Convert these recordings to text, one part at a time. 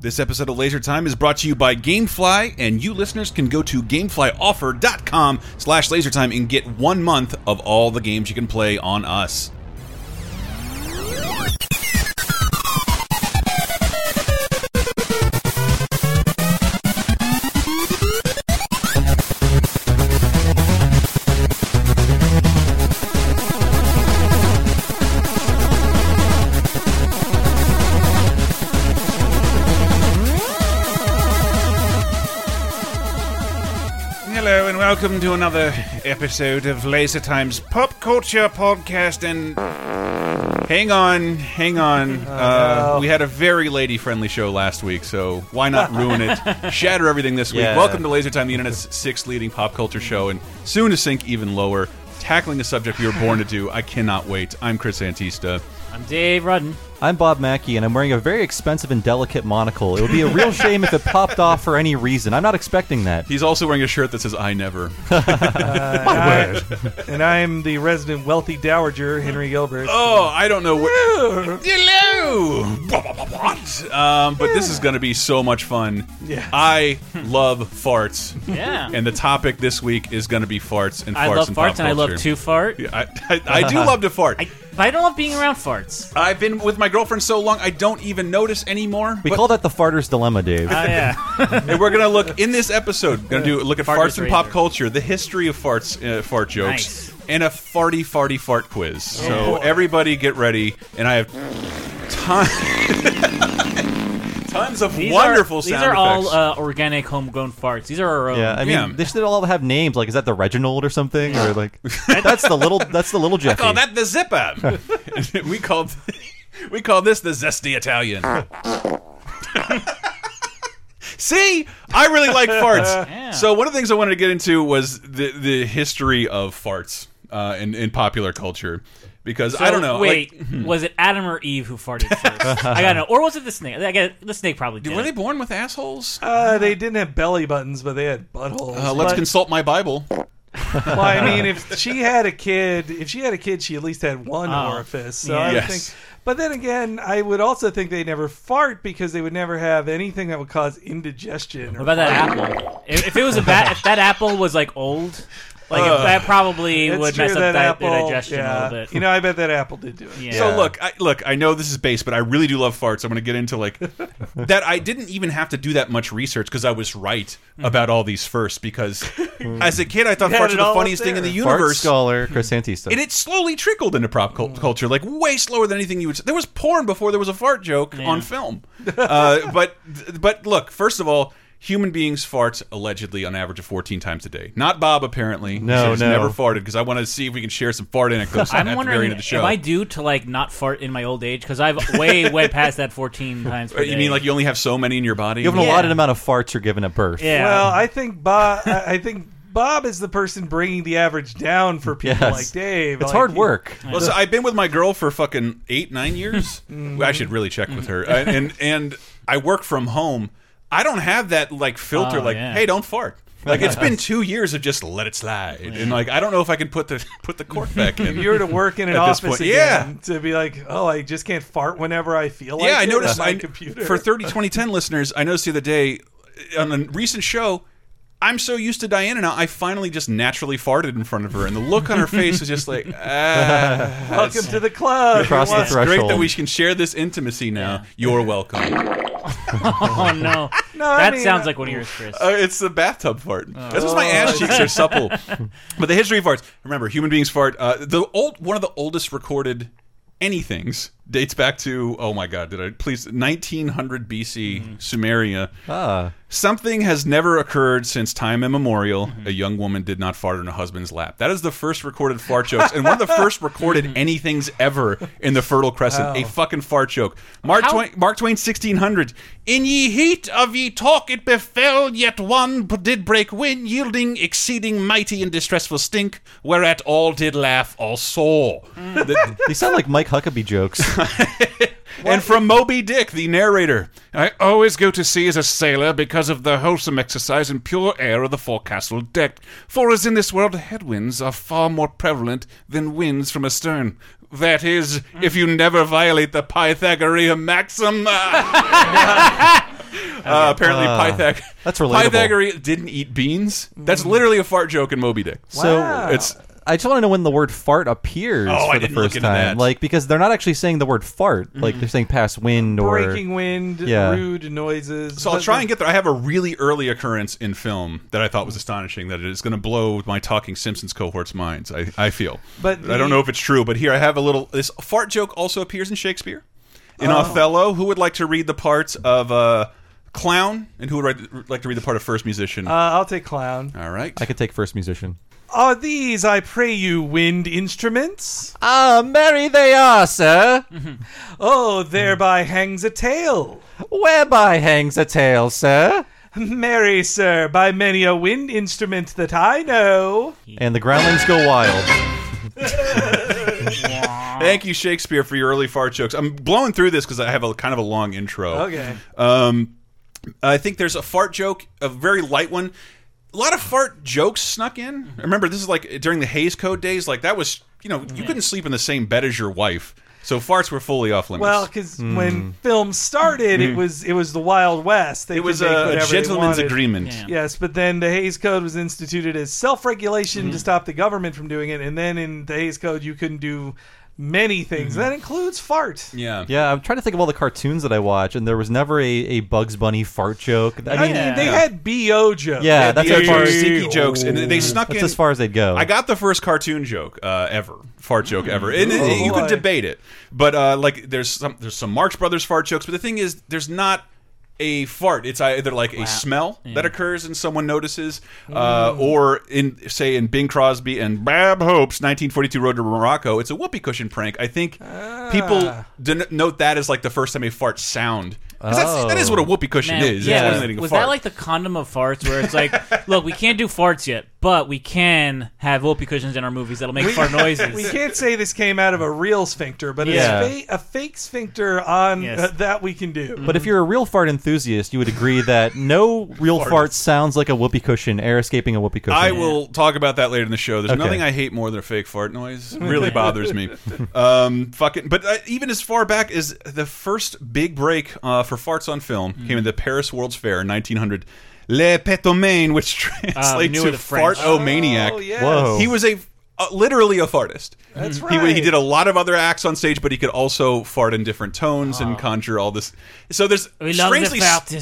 This episode of Laser Time is brought to you by GameFly, and you listeners can go to GameFlyOffer.com slash LaserTime and get one month of all the games you can play on us. Welcome to another episode of Laser Time's pop culture podcast. And hang on, hang on. uh, We had a very lady-friendly show last week, so why not ruin it? Shatter everything this week. Yeah. Welcome to Laser Time, the internet's sixth leading pop culture show, and soon to sink even lower. Tackling a subject we were born to do. I cannot wait. I'm Chris Antista. I'm Dave Rudden. I'm Bob Mackey, and I'm wearing a very expensive and delicate monocle. It would be a real shame if it popped off for any reason. I'm not expecting that. He's also wearing a shirt that says "I never." I- and I'm the resident wealthy dowager, Henry Gilbert. Oh, I don't know where. Hello. What? Um, but this is going to be so much fun. Yeah. I love farts. Yeah. And the topic this week is going to be farts and farts I love and farts pop and I love to fart. I, I, I do love to fart. I, but I don't love being around farts. I've been with my girlfriend so long I don't even notice anymore. We But- call that the farter's dilemma, Dave. Oh yeah. and we're gonna look in this episode. Gonna do look at Fart farts and pop culture, the history of farts, uh, fart jokes, Nice. and a farty farty fart quiz. So everybody get ready, and I have ton tons of These wonderful are, sound These are all effects. uh, organic, homegrown farts. These are our own. Yeah, I mean, Yeah. they should all have names. Like, is that the Reginald or something? Or like, that's the little, that's the little Jeffy. call that the zip app. we called we call this the zesty Italian. See, I really like farts. Yeah. So one of the things I wanted to get into was the the history of farts uh, in in popular culture because I don't know. Wait, like, was it Adam or Eve who farted first? I gotta know. Or was it the snake? I got the snake probably did. were they born with assholes? Uh, they didn't have belly buttons, but they had buttholes. Uh, let's but, consult my Bible. well, I mean, if she had a kid, if she had a kid, she at least had one Oh. orifice. So Yeah. I Yes. think. But then again, I would also think they never fart because they would never have anything that would cause indigestion. Or What about that apple? If, if it was a bat, if that apple was like old, like if that probably It's would true, mess up that di- apple, the digestion yeah. a little bit. You know, I bet that apple did do it. yeah. So look, I, look, I know this is base, but I really do love farts. I'm going to get into like that. I didn't even have to do that much research because I was right about all these first. Because as a kid, I thought You had farts it were the up funniest thing in the there. Fart universe. scholar Chris Antista. And it slowly trickled into prop cul- culture, like way slower than anything you would. There was porn before there was a fart joke on film. Uh, but but look, first of all, human beings fart allegedly on average of 14 times a day. Not Bob apparently. No, He's no. never farted because I want to see if we can share some fart anecdotes I'm the very wondering end of the show. if I do to like not fart in my old age because I've way way past that 14 times. Per Uh, you mean like you only have so many in your body? you have an Yeah. allotted amount of farts you're given at birth. Yeah. Well, I think Bob. I I think Bob is the person bringing the average down for people Yes. like Dave. It's Like, hard work. Well, so I've been with my girl for fucking eight, nine years. Mm-hmm. I should really check with her. Uh, and and I work from home. I don't have that like filter. Oh, like, yeah. hey, don't fart. Like it's been two years of just let it slide, and like I don't know if I can put the put the cork back in. If you were to work in an office again, to be like, oh, I just can't fart whenever I feel like yeah, I it noticed. my I, computer. for 30 2010 listeners, I noticed the other day on a recent show. I'm so used to Diana now. I finally just naturally farted in front of her, and the look on her face was just like, ah. Welcome to the club. Across the threshold. Great that we can share this intimacy now. You're welcome. oh no, No, I that mean, sounds uh, like one of yours, Chris. Uh, it's the bathtub fart. That's why my ass cheeks are supple. But the history of farts. Remember, human beings fart. Uh, the old one of the oldest recorded anythings dates back to oh my god, did I please 1900 BC mm-hmm. Sumeria. Ah, Something has never occurred since time immemorial. Mm-hmm. A young woman did not fart in her husband's lap. That is the first recorded fart jokes, and one of the first recorded mm-hmm. anythings ever in the Fertile Crescent. A fucking fart joke. Mark How- Twain, Mark Twain, sixteen hundred. In ye heat of ye talk, it befell, yet one did break wind, yielding exceeding mighty and distressful stink, whereat all did laugh also. The- mm. they sound like Mike Huckabee jokes. and from Moby Dick, the narrator. I always go to sea as a sailor because of the wholesome exercise and pure air of the forecastle deck. For as in this world headwinds are far more prevalent than winds from astern. That is, if you never violate the Pythagorean maxim. Uh, apparently, Uh, Pythag that's relatable. Pythagoras didn't eat beans. That's literally a fart joke in Moby Dick. So Wow. It's I just want to know when the word fart appears Oh, for I the didn't look first into time. that. Mm-hmm. Like because they're not actually saying the word fart. Like they're saying past wind or Breaking wind, Yeah. rude noises. So I'll try and get there. I have a really early occurrence in film that I thought was astonishing. That it is going to blow my Talking Simpsons cohort's minds. I, I feel, But I don't the- know if it's true. But here I have a little. This fart joke also appears in Shakespeare, in Oh. Othello. Who would like to read the parts of uh, clown, and who would write, like to read the part of first musician? Uh, I'll take clown. All right. I could take first musician. Are these, I pray you, wind instruments? Ah, merry they are, sir. Oh, thereby hangs a tale. Whereby hangs a tale, sir. Merry, sir, by many a wind instrument that I know. And the groundlings go wild. Thank you, Shakespeare, for your early fart jokes. I'm blowing through this because I have a kind of a long intro. Okay. Um, I think there's a fart joke, a very light one. A lot of fart jokes snuck in. Mm-hmm. Remember, this is like during the Hays Code days. Like that was, you know, you mm-hmm. couldn't sleep in the same bed as your wife, so farts were fully off limits. Well, because hmm. when film started, it hmm. was it was the Wild West. They Hmm. it could was make a, a whatever they gentleman's wanted. agreement. Yeah. Yes, but then the Hays Code was instituted as self-regulation to mm-hmm. stop the government from doing it, and then in the Hays Code you couldn't do many things. That includes fart. Yeah. Yeah, I'm trying to think of all the cartoons that I watch, and there was never a, a Bugs Bunny fart joke. I I mean, mean, Yeah. they had bo jokes. Yeah, Yeah, that's the as far as- stinky jokes, and they snuck that's in. as far as they'd go. I got the first cartoon joke uh, ever, fart joke ever, and it- Oh, you could debate it, but uh, like there's some there's some Marx Brothers fart jokes, but the thing is, there's not a fart. It's either like a smell that occurs and someone notices, uh, or in say in Bing Crosby and Bob Hope's 1942 Road to Morocco, it's a whoopee cushion prank. I think Ah. people denote that as like the first time a fart sound. 'Cause that's, that is what a whoopee cushion Man, is. yeah, was, was that like the condom of farts, where it's like, look, we can't do farts yet, but we can have whoopee cushions in our movies that'll make fart noises. We can't say this came out of a real sphincter, but Yeah. a, fa- a fake sphincter on Yes. uh, that we can do. But if you're a real fart enthusiast, you would agree that no real fart sounds like a whoopee cushion, air escaping a whoopee cushion. I will talk about that later in the show. There's Okay. nothing I hate more than a fake fart noise. It really bothers me. Um, fucking, but uh, even as far back as the first big break uh, for farts on film came in the Paris World's Fair in 1900. Le Petomane, which translates knew to the French. fart o maniac. Oh, yes. Whoa. He was a uh, literally a fartist. That's He, right. he did a lot of other acts on stage, but he could also fart in different tones and conjure all this. So there's We love the strangely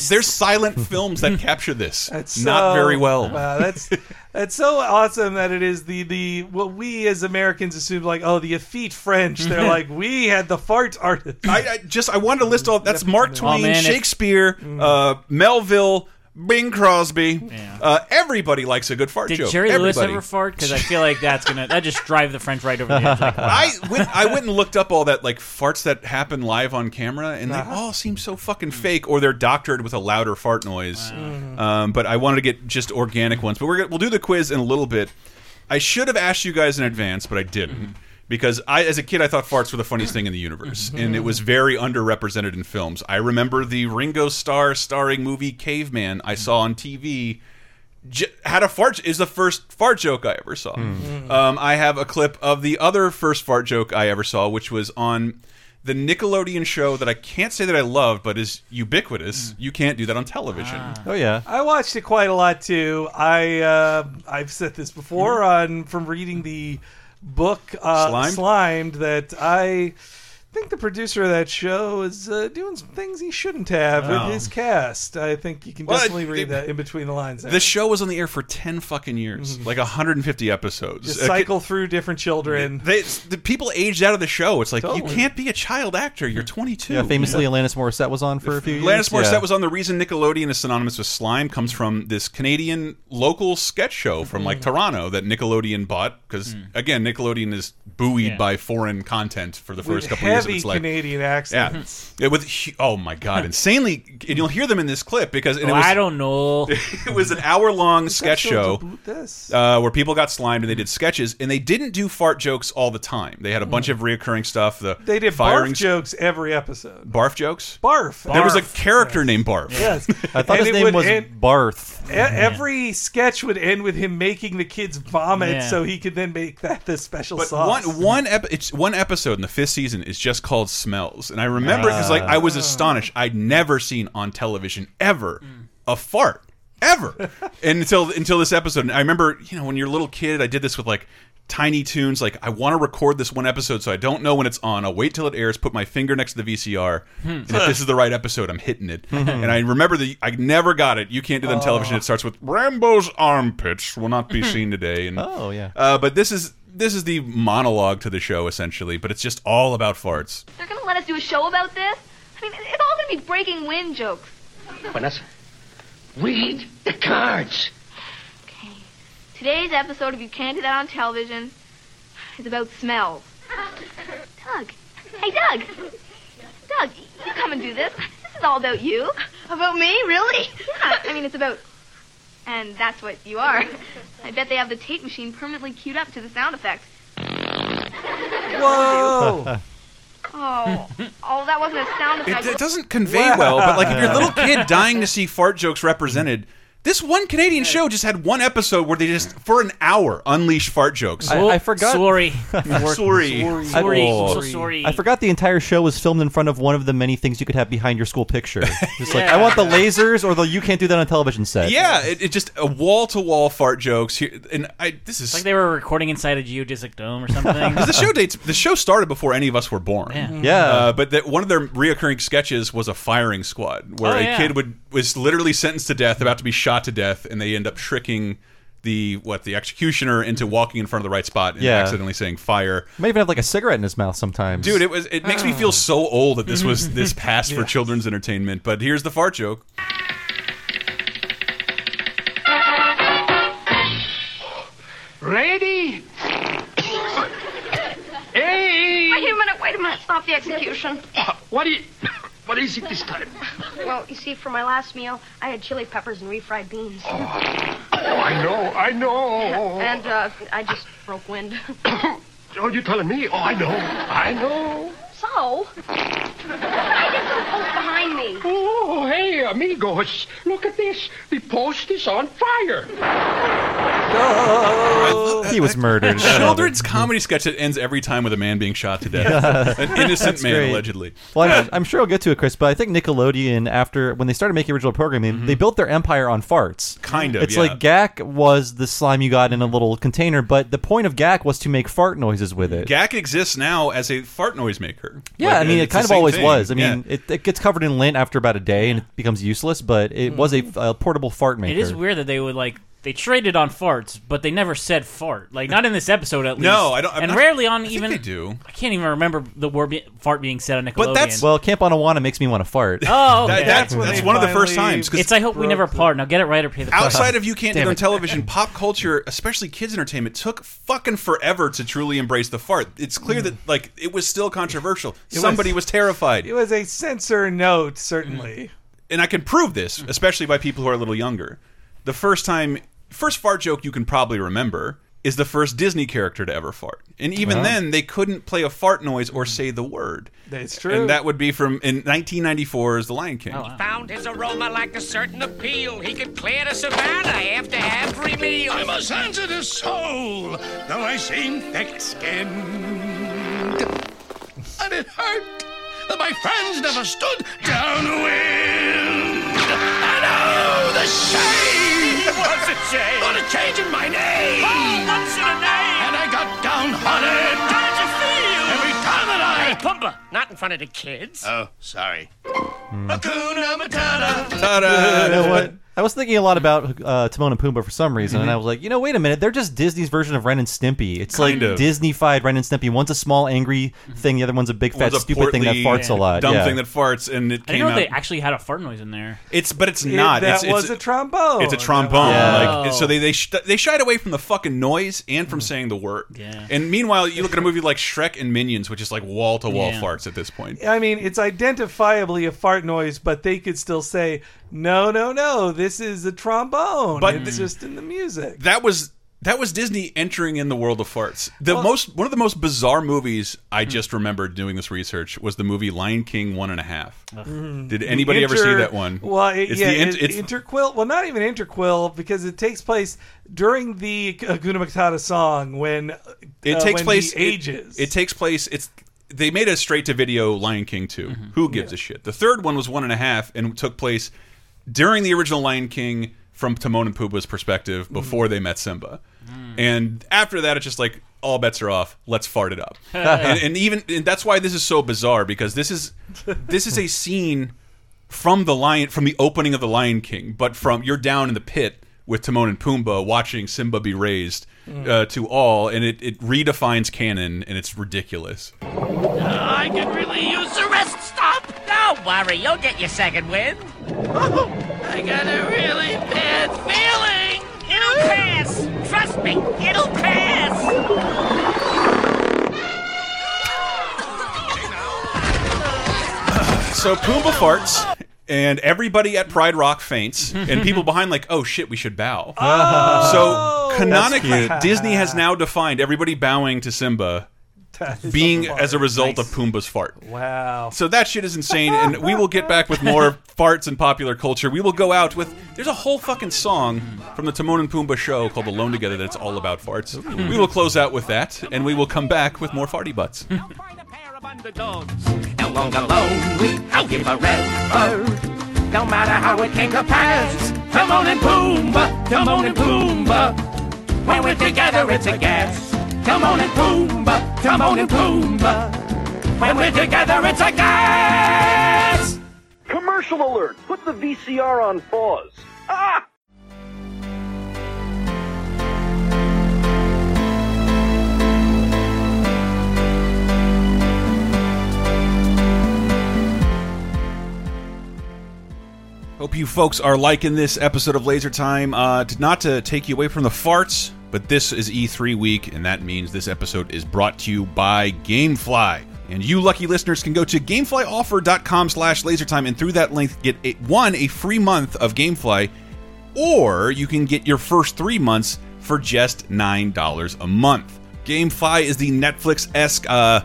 there's silent films that capture this. That's not so- very well. Wow, that's that's so awesome that it is the the what we as Americans assume like oh the effete French. They're like we had the fart artist. I, I just I wanted to list all. That's Mark Twain, man, Shakespeare, uh, Melville, Bing Crosby. Yeah. Uh, everybody likes a good fart Did joke. Jerry Lewis Everybody. ever fart? Because I feel like that's gonna that just drive the French right over the edge. Like, I went, I went and looked up all that like farts that happen live on camera, and Uh-huh. they all seem so fucking fake, or they're doctored with a louder fart noise. Um, but I wanted to get just organic ones. But we're gonna, we'll do the quiz in a little bit. I should have asked you guys in advance, but I didn't. Because I, as a kid, I thought farts were the funniest thing in the universe, Mm-hmm. and it was very underrepresented in films. I remember the Ringo Starr starring movie Caveman I saw on TV. J had a fart is the first fart joke I ever saw. Um, I have a clip of the other first fart joke I ever saw, which was on the Nickelodeon show that I can't say that I love, but is ubiquitous. You can't do that on television. oh yeah. I watched it quite a lot too. I uh, I've said this before on from reading the book uh, Slimed? Slimed that I think the producer of that show is uh, doing some things he shouldn't have with his cast. I think you can Well, definitely it- read it- that in between the lines. there. The show was on the air for ten fucking years, like 150 episodes. Mm-hmm. Just Uh, cycle through different children. They, the people aged out of the show. It's like you can't be a child actor. You're 22. Yeah, famously, Alanis Morissette was on for a few years. Alanis Morissette yeah. was on. The reason Nickelodeon is synonymous with slime comes from this Canadian local sketch show from like Mm-hmm. Toronto that Nickelodeon bought because again Nickelodeon is buoyed Yeah. by foreign content for the first with couple of years of its life. Canadian Yeah. accents. Yeah, with hu- oh my god, insanely, and you'll hear them in this clip because and oh, it was I don't know. it was an hour long sketch show This. uh, where people got slimed and they did sketches and they didn't do fart jokes all the time. They had a bunch of reoccurring stuff. The Mm. they did firing barf jokes every episode. barf jokes. Barf. There was a Barf. character named Barf. Yes. I thought And his name would was end- Barth. E- Every sketch would end with him making the kids vomit, Yeah. so he could then make that the special But sauce. one one ep it's one episode in the fifth season is just just called Smells, and I remember because like I was ah. astonished. I'd never seen on television ever mm. a fart ever, and until until this episode. And I remember, you know, when you're a little kid, I did this with like Tiny Toons like i want to record this one episode so i don't know when it's on. I'll wait till it airs put my finger next to the vcr hmm. and if this is the right episode i'm hitting it. Mm-hmm. And i remember the i never got it. You can't do that on oh. television. It starts with rambo's armpits will not be seen today. And Oh, yeah. uh, but this is this is the monologue to the show essentially but it's just all about farts They're gonna let us do a show about this? I mean, it's all gonna be breaking wind jokes. Vanessa, read the cards. Okay. Today's episode of You Can't Do That on Television is about smells. Doug. Hey, Doug. Doug, you come and do this. This is all about you. About me? Really? Yeah, I mean, it's about. And that's what you are. I bet they have the tape machine permanently queued up to the sound effects. Whoa! Oh, oh, that wasn't a sound it, effect. it doesn't convey well but like if you're a little kid dying to see fart jokes represented this one Canadian show just had one episode where they just, for an hour, unleash fart jokes. I- I forgot- Sorry. Sorry. Sorry. Oh. I'm so sorry. I forgot the entire show was filmed in front of one of the many things you could have behind your school picture. Just like, Yeah. I want the lasers or the you can't do that on television set. Yeah, it, it just a wall to wall fart jokes here, and I this is Like they were recording inside a geodesic dome or something. the show dates. The show started before any of us were born. Yeah. Yeah. Uh, but that one of their reoccurring sketches was a firing squad, where Oh, a yeah. kid would was literally sentenced to death, about to be shot to death, and they end up tricking the what the executioner into walking in front of the right spot and Yeah. accidentally saying fire. Might even have like a cigarette in his mouth sometimes. Dude, it was it makes me Ah. feel so old that this was this passed for children's entertainment. But here's the fart joke. Ready? hey! Wait a minute, wait a minute. Stop the execution. What do you. What is it this time? Well, you see, for my last meal, I had chili peppers and refried beans. Oh, I know, I know. And uh, I just broke wind. Oh, you're telling me? Oh, I know, I know. So, I did some post behind me. Oh, hey, amigos, look at this. The post is on fire. he was murdered. Children's comedy sketch that ends every time with a man being shot to death. An innocent man, great. allegedly. Well, I'm, I'm sure I'll get to it, Chris, but I think Nickelodeon, after when they started making original programming, mm-hmm. they built their empire on farts. Kind of, It's yeah. like Gak was the slime you got in a little container, but the point of Gak was to make fart noises with it. Gak exists now as a fart noise maker. Yeah, Like, I mean, it kind of always thing. was. I mean, Yeah. it, it gets covered in lint after about a day and it becomes useless, but it was a, mm. a portable fart maker. It is weird that they would like they traded on farts, but they never said fart. Like not in this episode at least. No, I don't- I'm and not- rarely on I think even. they do. I can't even remember the word be, fart being said on Nickelodeon. But that's- Well, Camp Anawanna makes me want to fart. oh, okay. That- that's when that's they one of the first finally- times. 'cause it's I hope we never broke the- part. Now get it right or pay the price. outside of you can't do it on television, pop culture, especially kids entertainment, took fucking forever to truly embrace the fart. It's clear that mm. like it was still controversial. Somebody was, terrified, It was a censor note, certainly. and I can prove this, mm. especially by people who are a little younger. The first time, first fart joke you can probably remember is the first Disney character to ever fart, and even uh-huh. then they couldn't play a fart noise or say the word. That's true. And that would be from in 1994 as The Lion King. Oh, Found his aroma like a certain appeal. He could clear the savannah after every meal. I'm a sensitive soul, though I seem thick-skinned. And it hurt that my friends never stood downwind. And oh, the shame! What's a shame? What a change in my name! Oh, what's in a name? And I got downhearted How did you feel? every time that I... Pumbaa, not in front of the kids. Oh, sorry. Hakuna Matata. Ta-da! You know what? I was thinking a lot hmm. about uh, Timon and Pumbaa for some reason, and I mm-hmm. was like, you know, wait a minute, they're just Disney's version of Ren and Stimpy. It's Kind like of. Disney-fied Ren and Stimpy. One's a small, angry mm-hmm. thing; the other one's a big, fat, One's a stupid thing that portly, farts a lot. Dumb yeah. thing that farts, and it I came didn't know out. they actually had a fart noise in there. It's but it's It- not. that it's, was it's, a trombone. It's a trombone. Oh. Like so they they sh they shied away from the fucking noise and from mm. saying the word. Yeah. And meanwhile, you look at a movie like Shrek and Minions, which is like wall to wall farts at this point. I mean, it's identifiably a fart noise, but they could still say, "No, no, no, this is a trombone." But it's just in the music. That was that was Disney entering in the world of farts. The most one of the most bizarre movies I Hmm. just remembered doing this research was the movie Lion King One and a Half. Did anybody ever see that one? Well, it, it's yeah, the in- it- it's interquel. Well, not even interquel because it takes place during the Hakuna Matata song when it uh, takes when place he ages. It, it takes place. It's they made a straight to video Lion King 2. Mm-hmm. Who gives a shit? The third one was one and a half and took place during the original Lion King from Timon and Pumbaa's perspective Mm-hmm. before they met Simba. Mm. And after that, it's just like all bets are off. Let's fart it up. and, and even and that's why this is so bizarre because this is this is a scene from the lion from the opening of the Lion King, but from you're down in the pit with Timon and Pumbaa watching Simba be raised Mm. uh, to all, and it, it redefines canon, and it's ridiculous. I could really use a rest stop. Don't worry, you'll get your second wind. Oh, I got a really bad feeling. It'll pass. Trust me, it'll pass. So Pumbaa farts, and everybody at Pride Rock faints, and people behind like, oh shit, we should bow. so canonically. Disney has now defined everybody bowing to Simba being as a result of Pumbaa's fart. Wow. So that shit is insane, and we will get back with more farts and popular culture. We will go out with. There's a whole fucking song from the Timon and Pumbaa show called "Alone Together" that's all about farts. We will close out with that, and we will come back with more farty butts. No longer lonely, I'll give a. No matter how it came to pass, Timon and Pumbaa, on and Pumbaa. When we're together, it's a gas. Timon and Pumbaa, on and Pumbaa. When we're together, it's a gas. Commercial alert! Put the VCR on pause. Ah! Hope you folks are liking this episode of Laser Time. Uh, not to take you away from the farts, but this is E3 week, and that means this episode is brought to you by GameFly. And you lucky listeners can go to gameflyoffer.com slash lasertime and through that link get a, one, a free month of GameFly, or you can get your first three months for just $9 a month. GameFly is the Netflix-esque uh,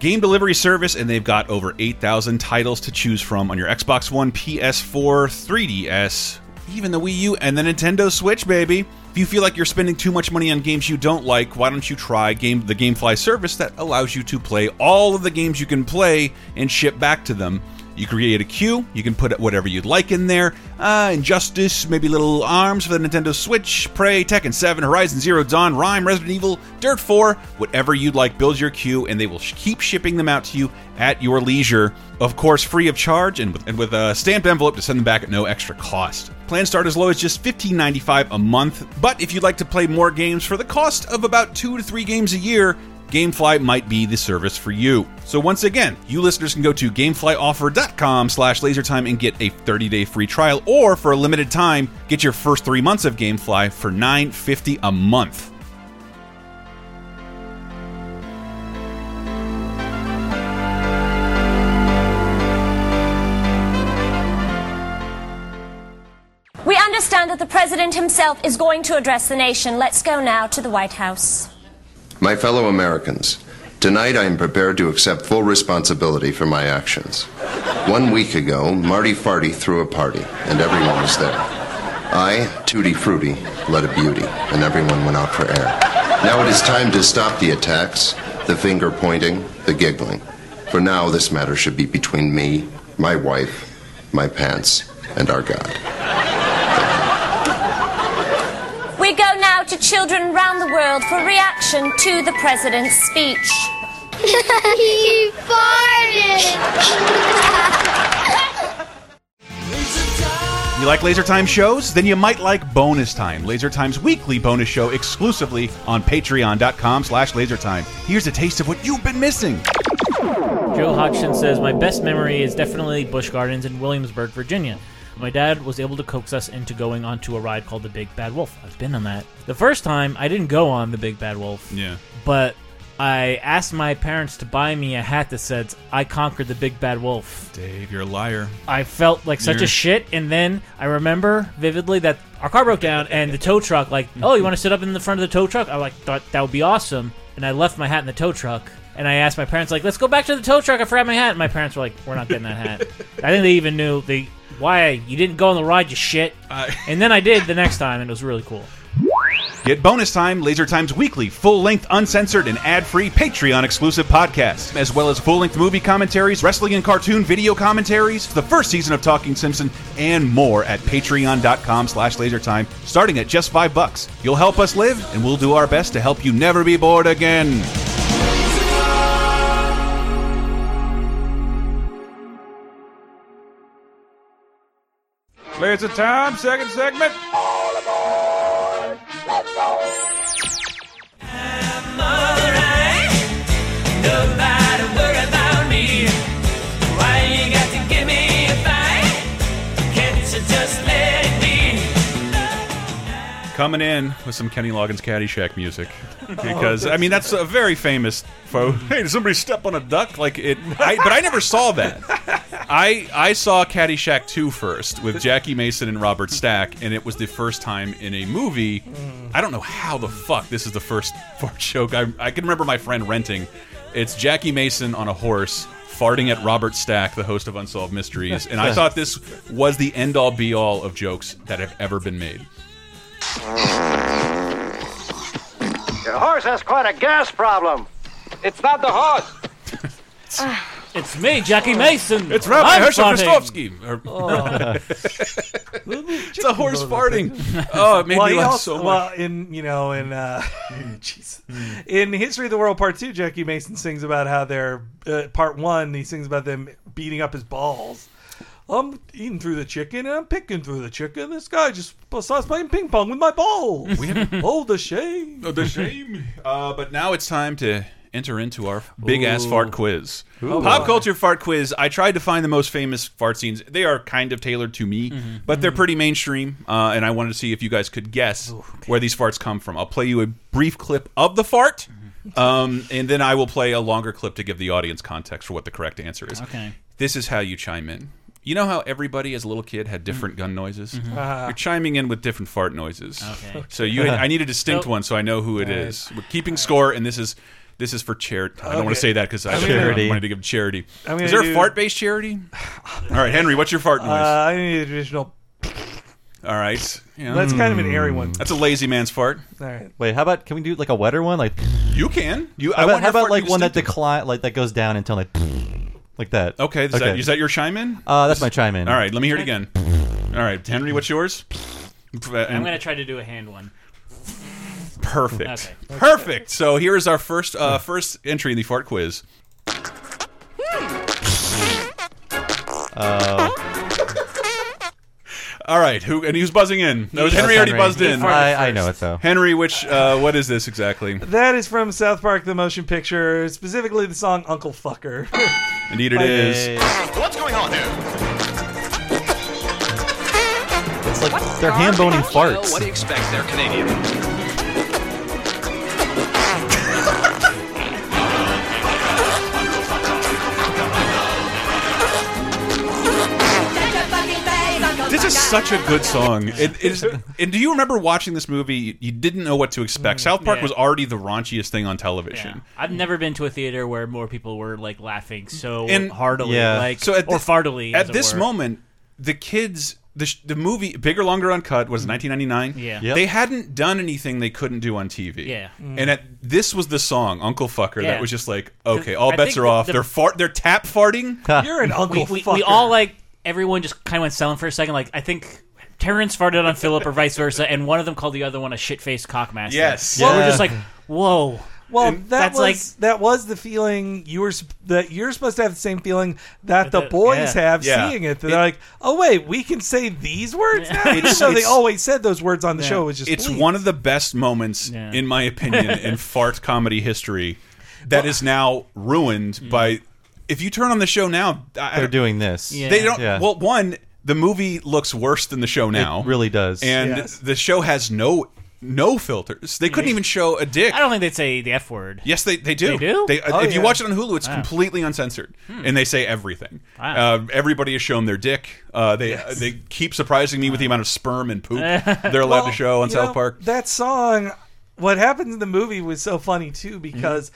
game delivery service, and they've got over 8,000 titles to choose from on your Xbox One, PS4, 3DS, even the Wii U, and the Nintendo Switch, baby. If you feel like you're spending too much money on games you don't like, why don't you try game the GameFly service that allows you to play all of the games you can play and ship back to them? You create a queue, you can put whatever you'd like in there. Uh, Injustice, maybe little ARMS for the Nintendo Switch, Prey, Tekken 7, Horizon Zero Dawn, Rhyme, Resident Evil, Dirt 4, whatever you'd like, build your queue, and they will keep shipping them out to you at your leisure. Of course, free of charge and with, and with a stamped envelope to send them back at no extra cost. Plans start as low as just $15.95 a month, but if you'd like to play more games for the cost of about two to three games a year, Gamefly might be the service for you. So once again, you listeners can go to gameflyoffer.com slash lasertime and get a 30-day free trial, or for a limited time, get your first three months of Gamefly for $9.50 a month. We understand that the president himself is going to address the nation. Let's go now to the White House. My fellow Americans, tonight I am prepared to accept full responsibility for my actions. One week ago, Marty Farty threw a party, and everyone was there. I, Tutti Frutti, led a beauty, and everyone went out for air. Now it is time to stop the attacks, the finger pointing, the giggling. For now, this matter should be between me, my wife, my pants, and our God. We go now to children around the world for reaction to the president's speech. he farted! You like Laser Time shows? Then you might like Bonus Time, Laser Time's weekly bonus show exclusively on patreon.com slash lasertime. Here's a taste of what you've been missing. Joe Hodgson says, My best memory is definitely Busch Gardens in Williamsburg, Virginia. My dad was able to coax us into going onto a ride called the Big Bad Wolf. I've been on that. The first time, I didn't go on the Big Bad Wolf. Yeah. But I asked my parents to buy me a hat that said, I conquered the Big Bad Wolf. Dave, you're a liar. I felt like such You're- a shit, and then I remember vividly that our car broke down, and the tow truck, like, oh, you want to sit up in the front of the tow truck? I like thought that would be awesome, and I left my hat in the tow truck, and I asked my parents, like, let's go back to the tow truck. I forgot my hat, and my parents were like, we're not getting that hat. I think they even knew they why you didn't go on the ride, you shit. and then I did the next time, and it was really cool. Get bonus time, Laser Time's weekly, full length, uncensored, and ad free Patreon exclusive podcasts, as well as full length movie commentaries, wrestling and cartoon video commentaries, the first season of Talking Simpson, and more at patreon.com slash lasertime, starting at just five bucks. You'll help us live, and we'll do our best to help you never be bored again. Laser Time, second segment. Nobody worry Coming in with some Kenny Loggins Caddyshack music oh, because I mean that's a very famous. Fo hey, did somebody step on a duck? Like it, I, but I never saw that. I I saw Caddyshack 2 first with Jackie Mason and Robert Stack, and it was the first time in a movie. Mm. I don't know how the fuck this is the first fart joke. I, I can remember my friend renting. It's Jackie Mason on a horse farting at Robert Stack, the host of Unsolved Mysteries, and I thought this was the end all be all of jokes that have ever been made. Your horse has quite a gas problem. It's not the horse. It's me, Jackie Mason. It's Rabbi I'm Herschel farting. Oh. it's a horse farting. Oh, it made well, me laugh also- so much. Well, in you know, in uh, jeez, in History of the World Part Two, Jackie Mason sings about how they're uh, Part One. He sings about them beating up his balls. I'm eating through the chicken and I'm picking through the chicken. This guy just starts playing ping pong with my balls. oh, the shame! Oh, the shame. Uh, but now it's time to enter into our big ass fart quiz. Ooh. Pop culture fart quiz. I tried to find the most famous fart scenes. They are kind of tailored to me, but they're pretty mainstream. Uh, and I wanted to see if you guys could guess where these farts come from. I'll play you a brief clip of the fart. Um, and then I will play a longer clip to give the audience context for what the correct answer is. Okay. This is how you chime in. You know how everybody as a little kid had different gun noises? Uh-huh. You're chiming in with different fart noises. Okay. So you, I need a distinct So- one so I know who it is. We're keeping score, and this is this is for charity. I don't want to say that because I I'm don't gonna- charity. wanted to give charity. I'm Is gonna there a do- fart-based charity? All right, Henry, what's your fart noise? Uh, I need a traditional. All right, yeah. That's kind of an airy one. That's a lazy man's fart. All right. Wait, how about can we do like a wetter one? Like You can. You. how I about, want how about like one that distinctive. decline, like that goes down until like like that. Okay, is, That, is that your chime in? Uh, that's my chime in. All right, let me hear it again. All right, Henry, what's yours? I'm gonna try to do a hand one. Perfect. Okay. Perfect. So here is our first uh, first entry in the fart quiz. Uh, All right, who and who's buzzing in? That was Henry already Henry. buzzed in. I- I know it, though. Henry, which uh, what is this exactly? That is from South Park: The Motion Picture, specifically the song "Uncle Fucker." Indeed, it is. What's going on here? it's like they're hand boning farts. What do you expect? They're Canadian. Is such a good song. It is. And do you remember watching this movie? You didn't know what to expect. Mm, South Park yeah. was already the raunchiest thing on television. I've never been to a theater where more people were like laughing so And- heartily, Yeah. like So at or thi- fartily. At this were. moment, the kids, the sh- the movie, bigger, longer, uncut was mm-hmm. 1999. Yeah. Yep. They hadn't done anything they couldn't do on TV. Yeah. Mm-hmm. And at this was the song Uncle Fucker Yeah. that was just like okay, all I bets are the- off. the- they're fart. They're tap farting. You're an Uncle we, we, Fucker. we all like everyone just kind of went silent for a second. Like I think Terrence farted on Philip or vice versa, and one of them called the other one a shit faced cockmaster. Yes. Well, we're Yeah. just like, whoa. Well, And that that's was like- that was the feeling you were sp- that you're supposed to have the same feeling that the the- boys yeah. have Yeah. seeing it. They're It- like, oh wait, we can say these words now. Even It's- though they it's- always said those words on the show. It was just it's please. one of the best moments, Yeah. in my opinion, in fart comedy history that is now ruined by. If you turn on the show now, I, They're doing this. Yeah. They don't. Yeah. Well, one, the movie looks worse than the show now. It really does. and Yes. the show has no no filters. They couldn't even show a dick. I don't think they'd say the f word. Yes, they, they do. They do? They, Oh, if you watch it on Hulu, it's completely uncensored, and they say everything. Wow. Uh, everybody has shown their dick. Uh, they they keep surprising me with the amount of sperm and poop they're allowed to show on South know, Park. That song, what happens in the movie was so funny too because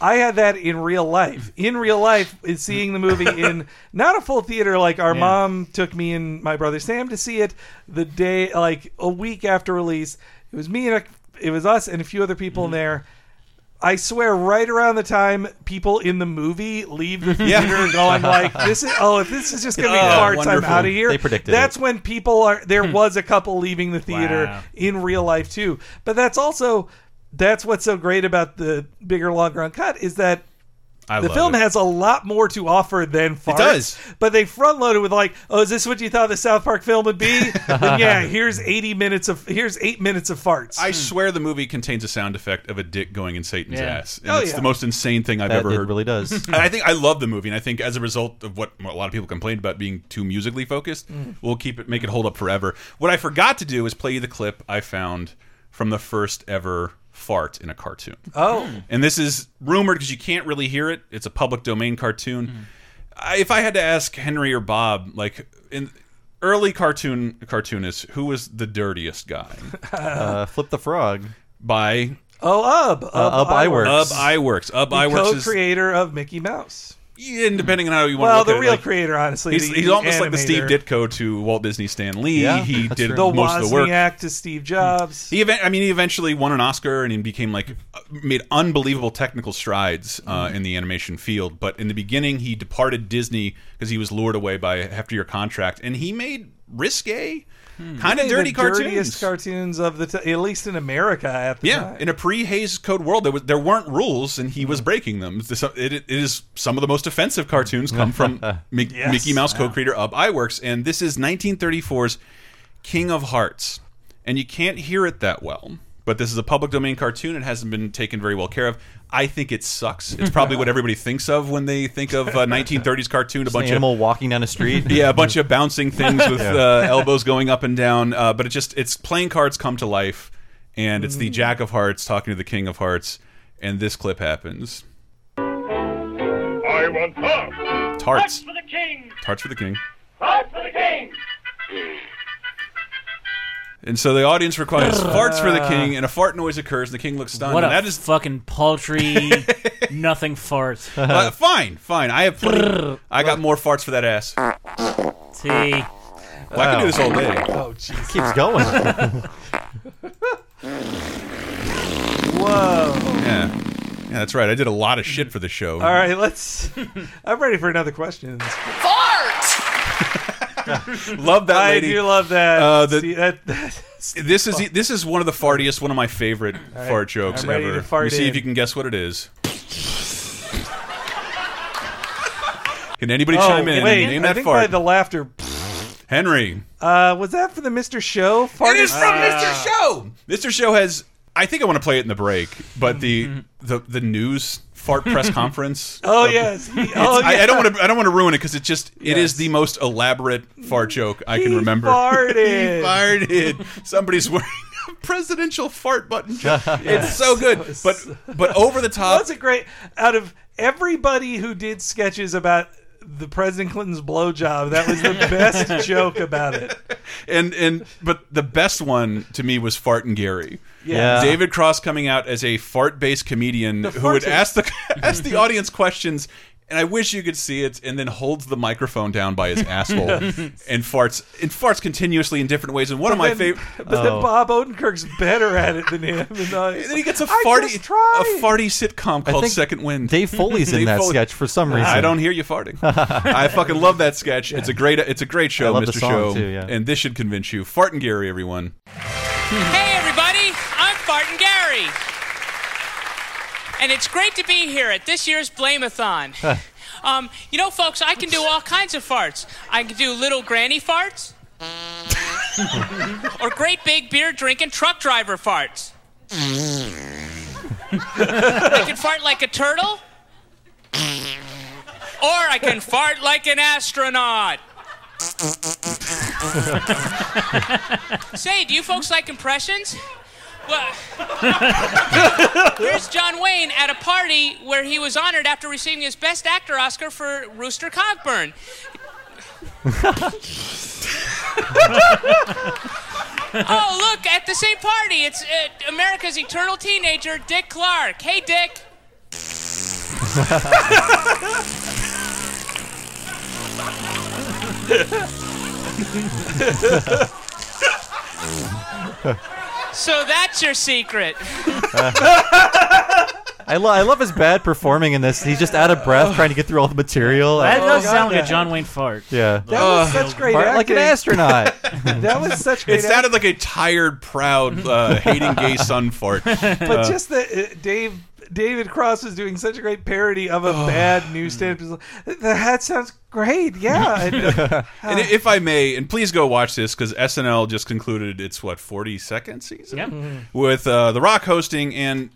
I had that in real life. In real life, is seeing the movie in not a full theater. Like our Yeah. mom took me and my brother Sam to see it the day, like a week after release. It was me and a it was us and a few other Mm-hmm. people in there. I swear, right around the time people in the movie leave the theater, Yeah. going like, "This is oh, if this is just gonna be Oh, farts, I'm out of here." They predicted That's when people are. There Hmm. was a couple leaving the theater Wow. in real life too, but that's also that's what's so great about the bigger, longer uncut is that I the film it. has a lot more to offer than farts. does. But they front loaded with like, oh, is this what you thought the South Park film would be? then yeah, here's eighty minutes of here's eight minutes of farts. I swear the movie contains a sound effect of a dick going in Satan's Yeah. ass. And Oh, it's yeah. the most insane thing I've That ever it heard. really does. I think I love the movie, and I think as a result of what a lot of people complained about being too musically focused, Mm. we'll keep it, make it hold up forever. What I forgot to do is play you the clip I found from the first ever fart in a cartoon. oh, And this is rumored because you can't really hear it. It's a public domain cartoon. Mm-hmm. I, if I had to ask Henry or Bob, like in early cartoon cartoonists, who was the dirtiest guy? uh, Flip the Frog. By oh, Ub, Ub, Ub Iwerks. Ub Iwerks. Ub the Iwerks co-creator of Mickey Mouse. And depending on how you want Well, to look the it, real like, creator, honestly, He's, he's almost like the Steve. Ditko to Walt Disney Stan Lee. Yeah, he did true. The most of the work. Wozniak to Steve Jobs. He I mean, he eventually won an Oscar and he became like uh, made unbelievable technical strides uh, Mm-hmm. in the animation field. But in the beginning, he departed Disney because he was lured away by a heftier contract, and he made risque, kind of dirty the cartoons. dirtiest cartoons of the t- at least in America at the Yeah, time. in a pre-Hays Code world, there was there weren't rules, and he was Mm-hmm. breaking them. It, it is some of the most offensive cartoons come from Mi- Yes. Mickey Mouse co-creator Ub Iwerks, and this is 1934's King of Hearts, and you can't hear it that well. But this is a public domain cartoon; it hasn't been taken very well care of. I think it sucks. It's probably what everybody thinks of when they think of a 1930s cartoon. A Just an bunch animal of animal walking down a street. yeah, a bunch of bouncing things with Yeah. uh, elbows going up and down. Uh, but it just it's playing cards come to life, and it's the Jack of Hearts talking to the King of Hearts, and this clip happens. I want hearts. Tarts, for the king. tarts for the king. Hearts for the king. And so the audience requires farts for the king, and a fart noise occurs, and the king looks stunned. What a and that is fucking paltry, nothing fart. uh, fine, fine. I have plenty. I got more farts for that ass. Well, See, I can do this all day. oh, jeez. Keeps going. Whoa. Yeah, yeah, that's right. I did a lot of shit for the show. All right, let's. I'm ready for another question. love that I do love that. Uh, the- See, that, that- This is this is one of the fartiest, one of my favorite right, fart jokes ever. fart Let me see in. if you can guess what it is. Can anybody oh, chime in wait, name I that think fart? by the laughter. Henry. Uh, was that for the Mr. Show? Fart It is from Mr. Show. Mr. Show has. I think I want to play it in the break, but the the the news fart press conference. Oh yes. He- It's- oh, I, I don't want to. I don't want to ruin it because it just. It is Yes. the most elaborate fart joke I can He remember. farted. he farted. Somebody's wearing a presidential fart button. joke. It's so good, but but over the top. That's a great. Out of everybody who did sketches about the President Clinton's blowjob, that was the best joke about it. and and but the best one to me was Fartin' Gary. Yeah. David Cross coming out as a fart-based comedian The who would ask the ask the audience questions. And I wish you could see it, and then holds the microphone down by his asshole and farts and farts continuously in different ways. And one of my But favorite, But then Bob Odenkirk's better at it than him. And, uh, and then he gets a I farty just tried. a farty sitcom called think Second Wind. Dave Foley's in Dave that Foley- sketch for some reason. I don't hear you farting. I fucking love that sketch. It's a great it's a great show, I love Mr. the song, Show. too, yeah. And this should convince you. Fartin' Gary, everyone. Hey, everybody, I'm Fartin' Gary. And it's great to be here at this year's Blame-a-thon. um, you know, folks, I can do all kinds of farts. I can do little granny farts, or great big beer drinking truck driver farts. I can fart like a turtle, or I can fart like an astronaut. Say, do you folks like impressions? Well, here's John Wayne at a party where he was honored after receiving his Best Actor Oscar for Rooster Cogburn. oh, look, at the same party, it's uh, America's eternal teenager, Dick Clark. Hey, Dick. So that's your secret. I, lo I love his bad performing in this. He's just out of breath trying to get through all the material. That Oh, does sound like a John Wayne fart. Yeah. That was such great Fart like an astronaut. that was such great It sounded like a tired, proud, uh, hating gay son fart. But Uh, just the uh, Dave David Cross is doing such a great parody of a bad newsstand. episode. The hat sounds great. Yeah. And, uh, and if I may, and please go watch this because SNL just concluded its what forty second season Yep. Mm-hmm. with uh, The Rock hosting and.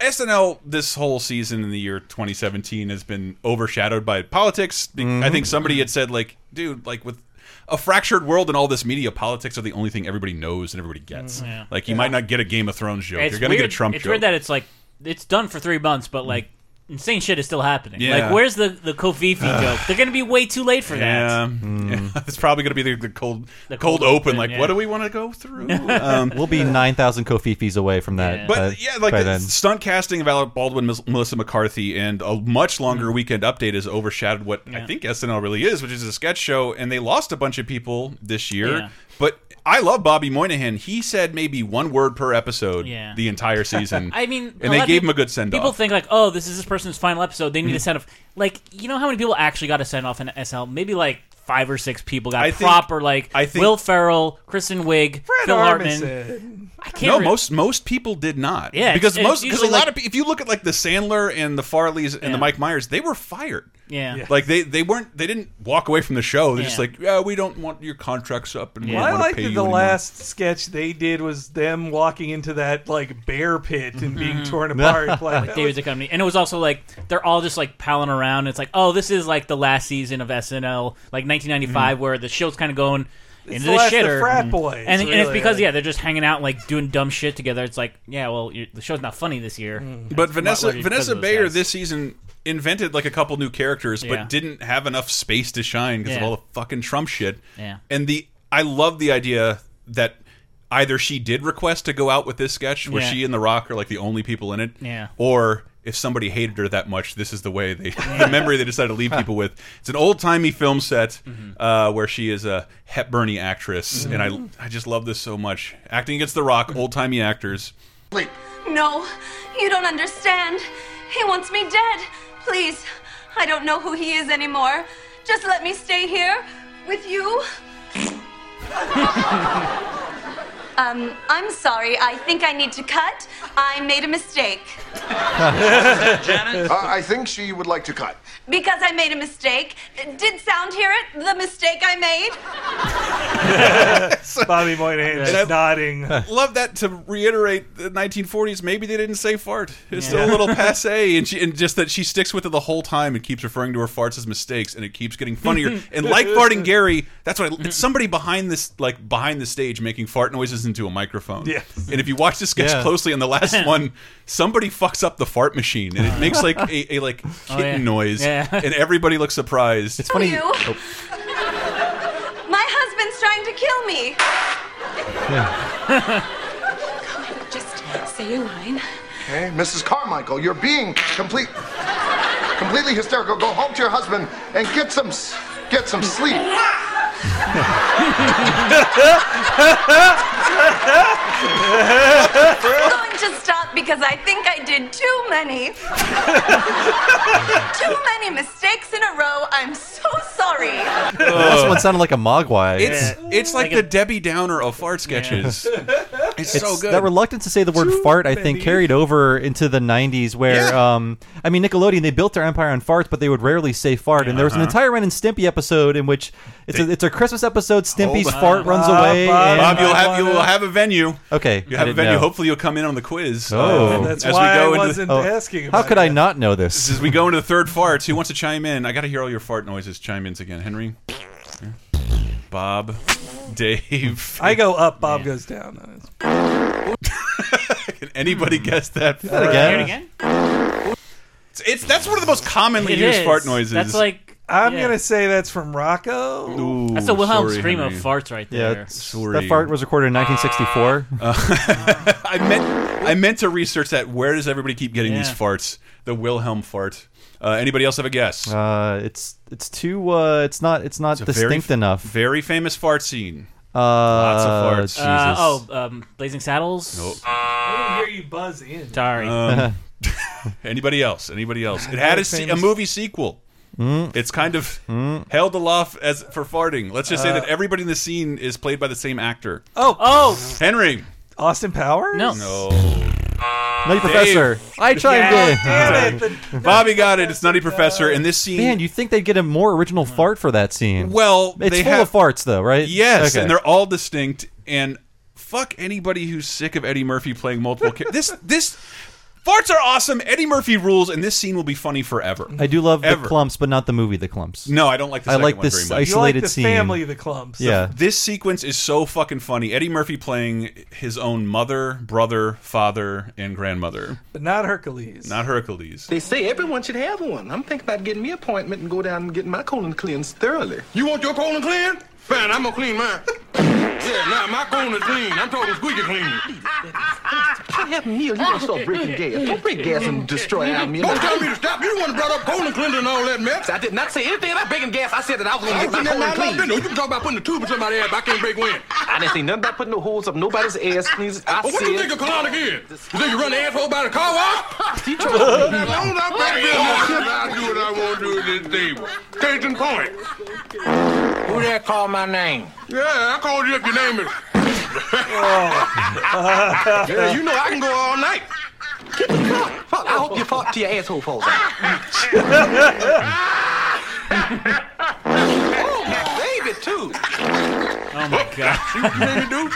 SNL this whole season in the year 2017 has been overshadowed by politics. Be- I think somebody had said like, dude, like with a fractured world and all this media, politics are the only thing everybody knows and everybody gets. Yeah. Like you might not get a Game of Thrones joke. It's You're gonna weird, get a Trump It's joke. weird that it's like it's done for three months, but like insane shit is still happening. Yeah. Like where's the the covfefe joke? They're gonna be way too late for yeah, that. yeah. it's probably going to be the, the cold, The cold, cold open. open, Like, yeah. what do we want to go through? Um, we'll be 9,000 covfefes away from that. But uh, yeah, like by the then. stunt casting of Alec Baldwin, Mel- Melissa McCarthy, and a much longer Mm. weekend update has overshadowed what I think SNL really is, which is a sketch show. And they lost a bunch of people this year. Yeah. But I love Bobby Moynihan. He said maybe one word per episode Yeah. the entire season. I mean, and they gave him a good send off. People think like, oh, this is this person's final episode. They need Mhm. to send off. Like, you know how many people actually got a send off in SNL? Maybe like five or six people got I think- proper. Like I think- Will Ferrell, Kristen Wiig, Fred Phil Hartman. Armisen. I can't. No, re- most most people did not. Yeah, because it's- most because a lot like- of pe- if you look at like the Sandler and the Farleys and Yeah. the Mike Myers, they were fired. Yeah. Yeah. like they they weren't they didn't walk away from the show. They're just like, yeah, we don't want your contracts up, and we don't I want to like pay that you the anymore. last sketch they did was them walking into that like bear pit and being Mhm. torn apart. Like, like that David's Economy, and it was also like they're all just like palling around. It's like, oh, this is like the last season of SNL, like 1995, where the show's kind of going It's into the the, last of shitter. frat Mhm. boys, and, and it's because like- yeah, they're just hanging out like doing dumb shit together. It's like, yeah, well, you the show's not funny this year. But It's Vanessa Vanessa Bayer guys. this season invented like a couple new characters, Yeah. but didn't have enough space to shine because of all the fucking Trump shit. Yeah. and the I love the idea that either she did request to go out with this sketch where Yeah. she and The Rock are like the only people in it, Yeah. or if somebody hated her that much, this is the way they the memory they decided to leave people with. It's an old timey film set Mm-hmm. uh, where she is a Hepburny actress, and I I just love this so much. Acting against The Rock, old timey actors. No, you don't understand. He wants me dead. Please, I don't know who he is anymore. Just let me stay here with you. um, I'm sorry. I think I need to cut. I made a mistake. Janet? Uh, I think she would like to cut. Because I made a mistake. Did sound hear it? The mistake I made? Bobby Moynihan And just I- nodding. Love that to reiterate the 1940s. Maybe they didn't say fart. It's still a little passe, and she and just that she sticks with it the whole time and keeps referring to her farts as mistakes, and it keeps getting funnier. and like Fartin' Gary, that's what I, it's somebody behind this like behind the stage making fart noises into a microphone. Yes. And if you watch the sketch Yeah. closely on the last one, somebody fucks up the fart machine, and it makes like a, a like oh, kitten Oh, yeah. noise, Yeah. and everybody looks surprised. It's funny- You? Oh. My husband's trying to kill me. Just say your line. Okay, Mrs. Carmichael, you're being complete, completely hysterical. Go home to your husband and get some, get some sleep. I'm going to stop because I think I did too many. too many mistakes in a row. I'm so sorry. This one sounded like a mogwai. It's it's like, the Debbie Downer of fart sketches. It's, so good. That reluctance to say the word fart, I think, carried over into the '90s, where, um, I mean, Nickelodeon they built their empire on farts, but they would rarely say fart. And there was an Uh-huh. entire Ren and Stimpy episode in which it's a, it's a Christmas episode. Stimpy's Hold on. fart runs Bob, away. Bob, and- Bob, you'll have you will have a venue. Okay, you have a didn't venue. know. Hopefully, you'll come in on the quiz. Oh. uh, That's as why we go I into wasn't the, asking How about could I not know this? as we go into the third farts, who wants to chime in? I got to hear all your fart noises. Chime in again, Henry. Bob, Dave. I go up, Bob goes down. Can anybody guess that? that fart? again? It's, it's that's one of the most commonly It used is. fart noises. That's like I'm yeah. gonna say that's from Rocko. Ooh, That's a Wilhelm sorry, scream of farts right there. it's- Sorry. that fart was recorded in 1964. Uh, I meant I meant to research that. Where does everybody keep getting these Yeah. farts? The Wilhelm fart. Uh, anybody else have a guess? Uh, it's it's too uh, it's not it's not It's a distinct very, enough. Very famous fart scene. Uh, Lots of farts. Jesus. Uh, oh, um, Blazing Saddles. Nope. I didn't hear you buzz in. Sorry. Um, anybody else? Anybody else? It had a, se- a famous- movie sequel. Mm. It's kind of held aloft as for farting. Let's just say Uh, that everybody in the scene is played by the same actor. Oh, oh, Henry. Austin Powers. No. No. Nutty Professor. I chimed in. Damn it. The- Bobby got it. It's Nutty Professor. And this scene. Man, you think they'd get a more original fart for that scene? well, it's they full have of farts, though, right? Yes, Okay. and they're all distinct. And fuck anybody who's sick of Eddie Murphy playing multiple. Ca this this farts are awesome. Eddie Murphy rules, and this scene will be funny forever. I do love Ever. the Klumps, but not the movie The Klumps. No, I don't like the I second like one this very much. You like isolated the scene. family, the Klumps. Yeah. This sequence is so fucking funny. Eddie Murphy playing his own mother, brother, father, and grandmother. But not Hercules. Not Hercules. They say everyone should have one. I'm thinking about getting me an appointment and go down and getting my colon cleansed thoroughly. You want your colon clean? Fine, I'm gonna clean mine. yeah, now my colon is clean. I'm talking squeaky clean. What happened, Neil? You gonna start breaking gas. Don't break gas and destroy our meal. Don't tell me to stop. You the one that brought up colon cleansing and all that mess. I did not say anything about breaking gas. I said that I was gonna I get my ain't seen that colon in clean. my. You can talk about putting a tube in somebody's ass, but I can't break wind. I didn't say nothing about putting no holes up nobody's ass. Please, I Well, what said. you think a colonic is? You think you run the asshole by the car wash? You trying to- long as I'm back there, I'll do what I want to do at this table. Case in point. Who that called my name? Yeah, I called you if your name is. yeah, you know I can go all night. Fuck, I hope you fought till your asshole falls out. oh, my baby, too. Oh my oh, god. See what you made me do?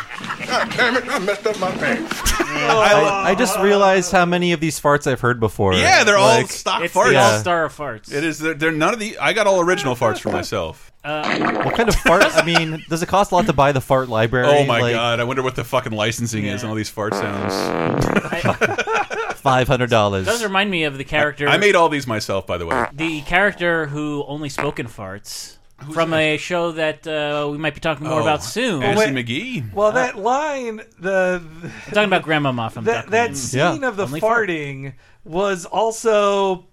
God damn it, I messed up my pants. I, oh. I just realized how many of these farts I've heard before. Yeah, they're all stock It's farts. the all star of farts. It is. They're, they're none of the. I got all original farts for myself. What kind of fart? I mean, does it cost a lot to buy the fart library? Oh my Like, god! I wonder what the fucking licensing is Yeah. on all these fart sounds. Five hundred dollars. does remind me of the character. I made all these myself, by the way. the character who only spoke in farts from a show that uh, we might be talking more Oh, about soon. Anthony wait. McGee. Well, that line, the I'm talking about Grandma from that that scene Yeah. of the Only fart. farting was also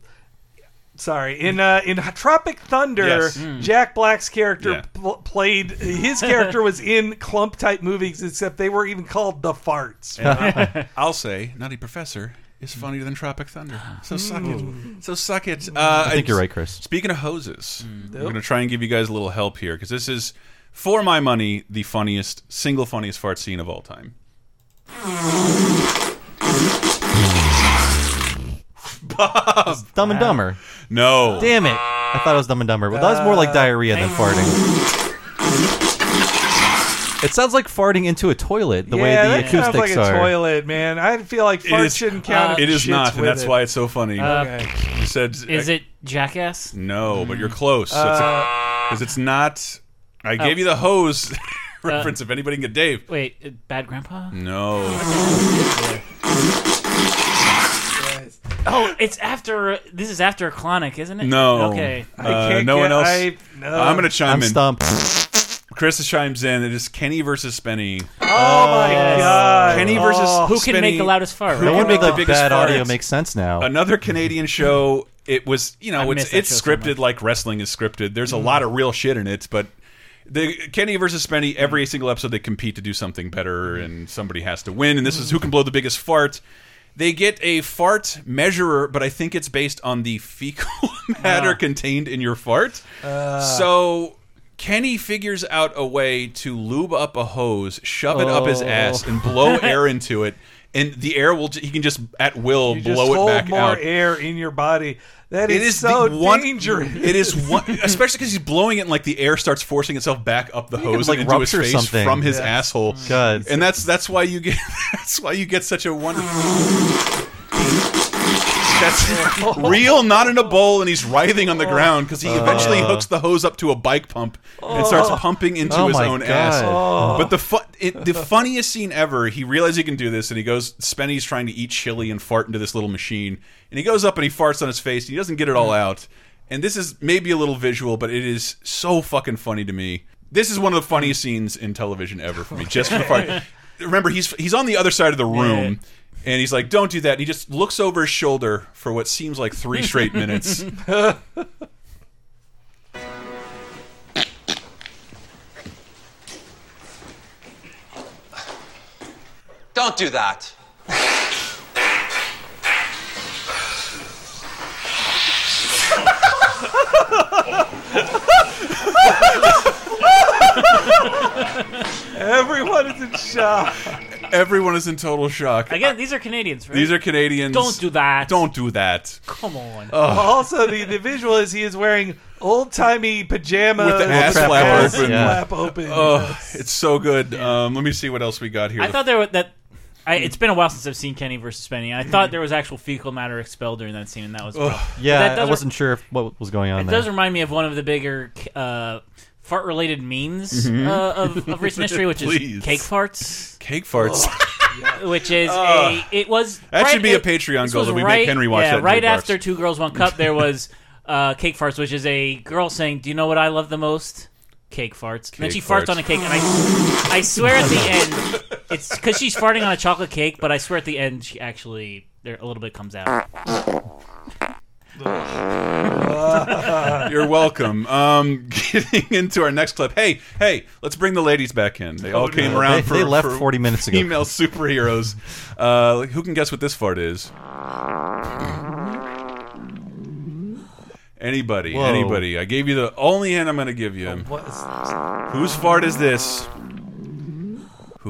sorry in uh, in Tropic Thunder. Yes. Hmm. Jack Black's character Yeah. pl- played his character was in Klump type movies, except they were even called the farts. And I, I'll say, Nutty Professor is funnier than Tropic Thunder. So suck it. So suck it. Uh, I think you're right, Chris. Speaking of hoses, we're going to try and give you guys a little help here because this is, for my money, the funniest, single funniest fart scene of all time. Bob. Dumb and Dumber. No. Damn it! I thought it was Dumb and Dumber, but that was more like diarrhea than farting. It sounds like farting into a toilet. The yeah, way the that sounds acoustics like a are. toilet, man. I feel like It farts is- shouldn't count. It if is shits not, and with that's it. why it's so funny. Uh, Okay. You said Is it Jackass? No, but you're close. Uh, Because it's not. I gave Oh. you the hose reference. if anybody can get Dave. Wait, uh, Bad Grandpa? No. Oh, it's after. This is after a Clonic, isn't it? No. Okay. Uh, can't no one get- else. I- no. I'm going to chime I'm in. stumped. Chris chimes in. It is Kenny versus Spenny. Oh my god! Kenny versus Oh. Who can make Spenny. the loudest fart? Who No right? can wonder make the the biggest bad audio farts? makes sense now. Another Canadian show. It was, you know, miss it's that it's show so scripted much. like wrestling is scripted. There's a lot of real shit in it, but the Kenny versus Spenny. Every single episode, they compete to do something better, and somebody has to win. And this is who can blow the biggest fart. They get a fart measurer, but I think it's based on the fecal matter ah. contained in your fart. Ah. so Kenny figures out a way to lube up a hose, shove it up his Oh. ass, and blow air into it. And the air will, he can just at will You blow it back more out. air in your body. That It is, is so one, dangerous. It is one, especially because he's blowing it, and like the air starts forcing itself back up the could, hose like, and into his face something. from his Yeah. asshole. God. And that's that's why you get that's why you get such a wonderful. That's real, not in a bowl, and he's writhing on the oh. ground because he eventually oh. hooks the hose up to a bike pump and starts oh. pumping into Oh his my own God. ass. Oh. But the fu it, the funniest scene ever, he realizes he can do this, and he goes. Spenny's trying to eat chili and fart into this little machine, and he goes up and he farts on his face. And he doesn't get it all out, and this is maybe a little visual, but it is so fucking funny to me. This is one of the funniest scenes in television ever for me. Just for the fart. Remember, he's he's on the other side of the room. And he's like, "Don't do that." And he just looks over his shoulder for what seems like three straight minutes. Don't do that. Everyone is in shock. Everyone is in total shock. Again, these are Canadians, right? These are Canadians. Don't do that. Don't do that. Come on. Ugh. Also, the, the visual is he is wearing old timey pajamas With the ass flap ass open. flap open. Oh, it's so good. Um, let me see what else we got here. I thought there was that. I, it's been a while since I've seen Kenny versus Spenny. I thought there was actual fecal matter expelled during that scene, and that was Ugh. Yeah, that I wasn't sure if, what was going on It there. does remind me of one of the bigger uh, fart-related memes Mhm. uh, of, of recent history, which is cake farts. Cake farts. Which is Ugh. a it was That right- should be a Patreon goal that we make Henry watch yeah, that right after Two Girls One Cup. There was uh, cake farts, which is a girl saying, "Do you know what I love the most?" Cake farts. and then she farts farts. on a cake, and I, I swear at the end, it's because she's farting on a chocolate cake. But I swear at the end, she actually there a little bit comes out. You're welcome. Um, getting into our next clip. Hey, hey, let's bring the ladies back in. They all Oh, came around They- for they left for 40 minutes ago. Female superheroes. Uh, who can guess what this fart is? Anybody? Whoa. Anybody? I gave you the only hint I'm going to give you. Whose fart is this?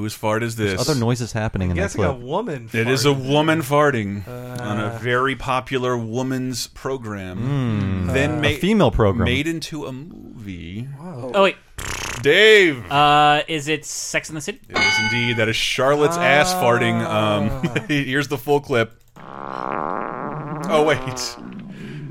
Whose fart is this? Other noises happening in that guessing a clip. woman. It is a woman farting Uh, on a very popular woman's program. Mm. then A ma- female program. made into a movie. Oh wait, Dave. uh, is it Sex in the City? It is indeed. That is Charlotte's ass farting. Um, here's the full clip. Oh wait,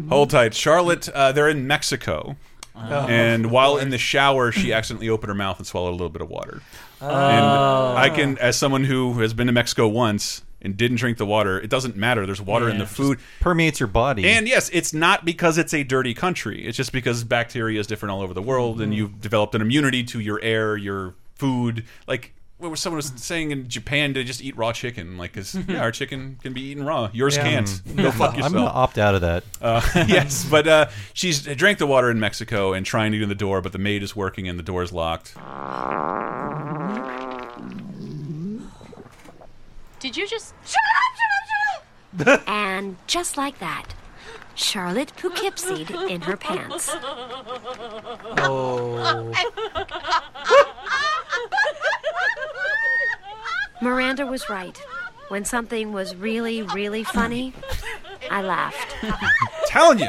hold tight. Charlotte. Uh, they're in Mexico, Oh, and of while in the shower, she accidentally opened her mouth and swallowed a little bit of water. Oh. And I oh. can, as someone who has been to Mexico once and didn't drink the water, it doesn't matter. There's water in the food. permeates your body. And yes, it's not because it's a dirty country. It's just because bacteria is different all over the world, and mm-hmm. you've developed an immunity to your air, your food. Like what was someone was saying in Japan to just eat raw chicken. Like, 'cause, yeah, our chicken can be eaten raw. Yours Yeah. can't. Go fuck yourself. I'm gonna opt out of that. Uh, yes, but uh, she's drank the water in Mexico and trying to get in the door, but the maid is working and the door is locked. Did you just. Shut up, shut up, shut up! and just like that, Charlotte Poughkeepsied in her pants. Oh. Miranda was right. When something was really, really funny, I laughed. Telling you,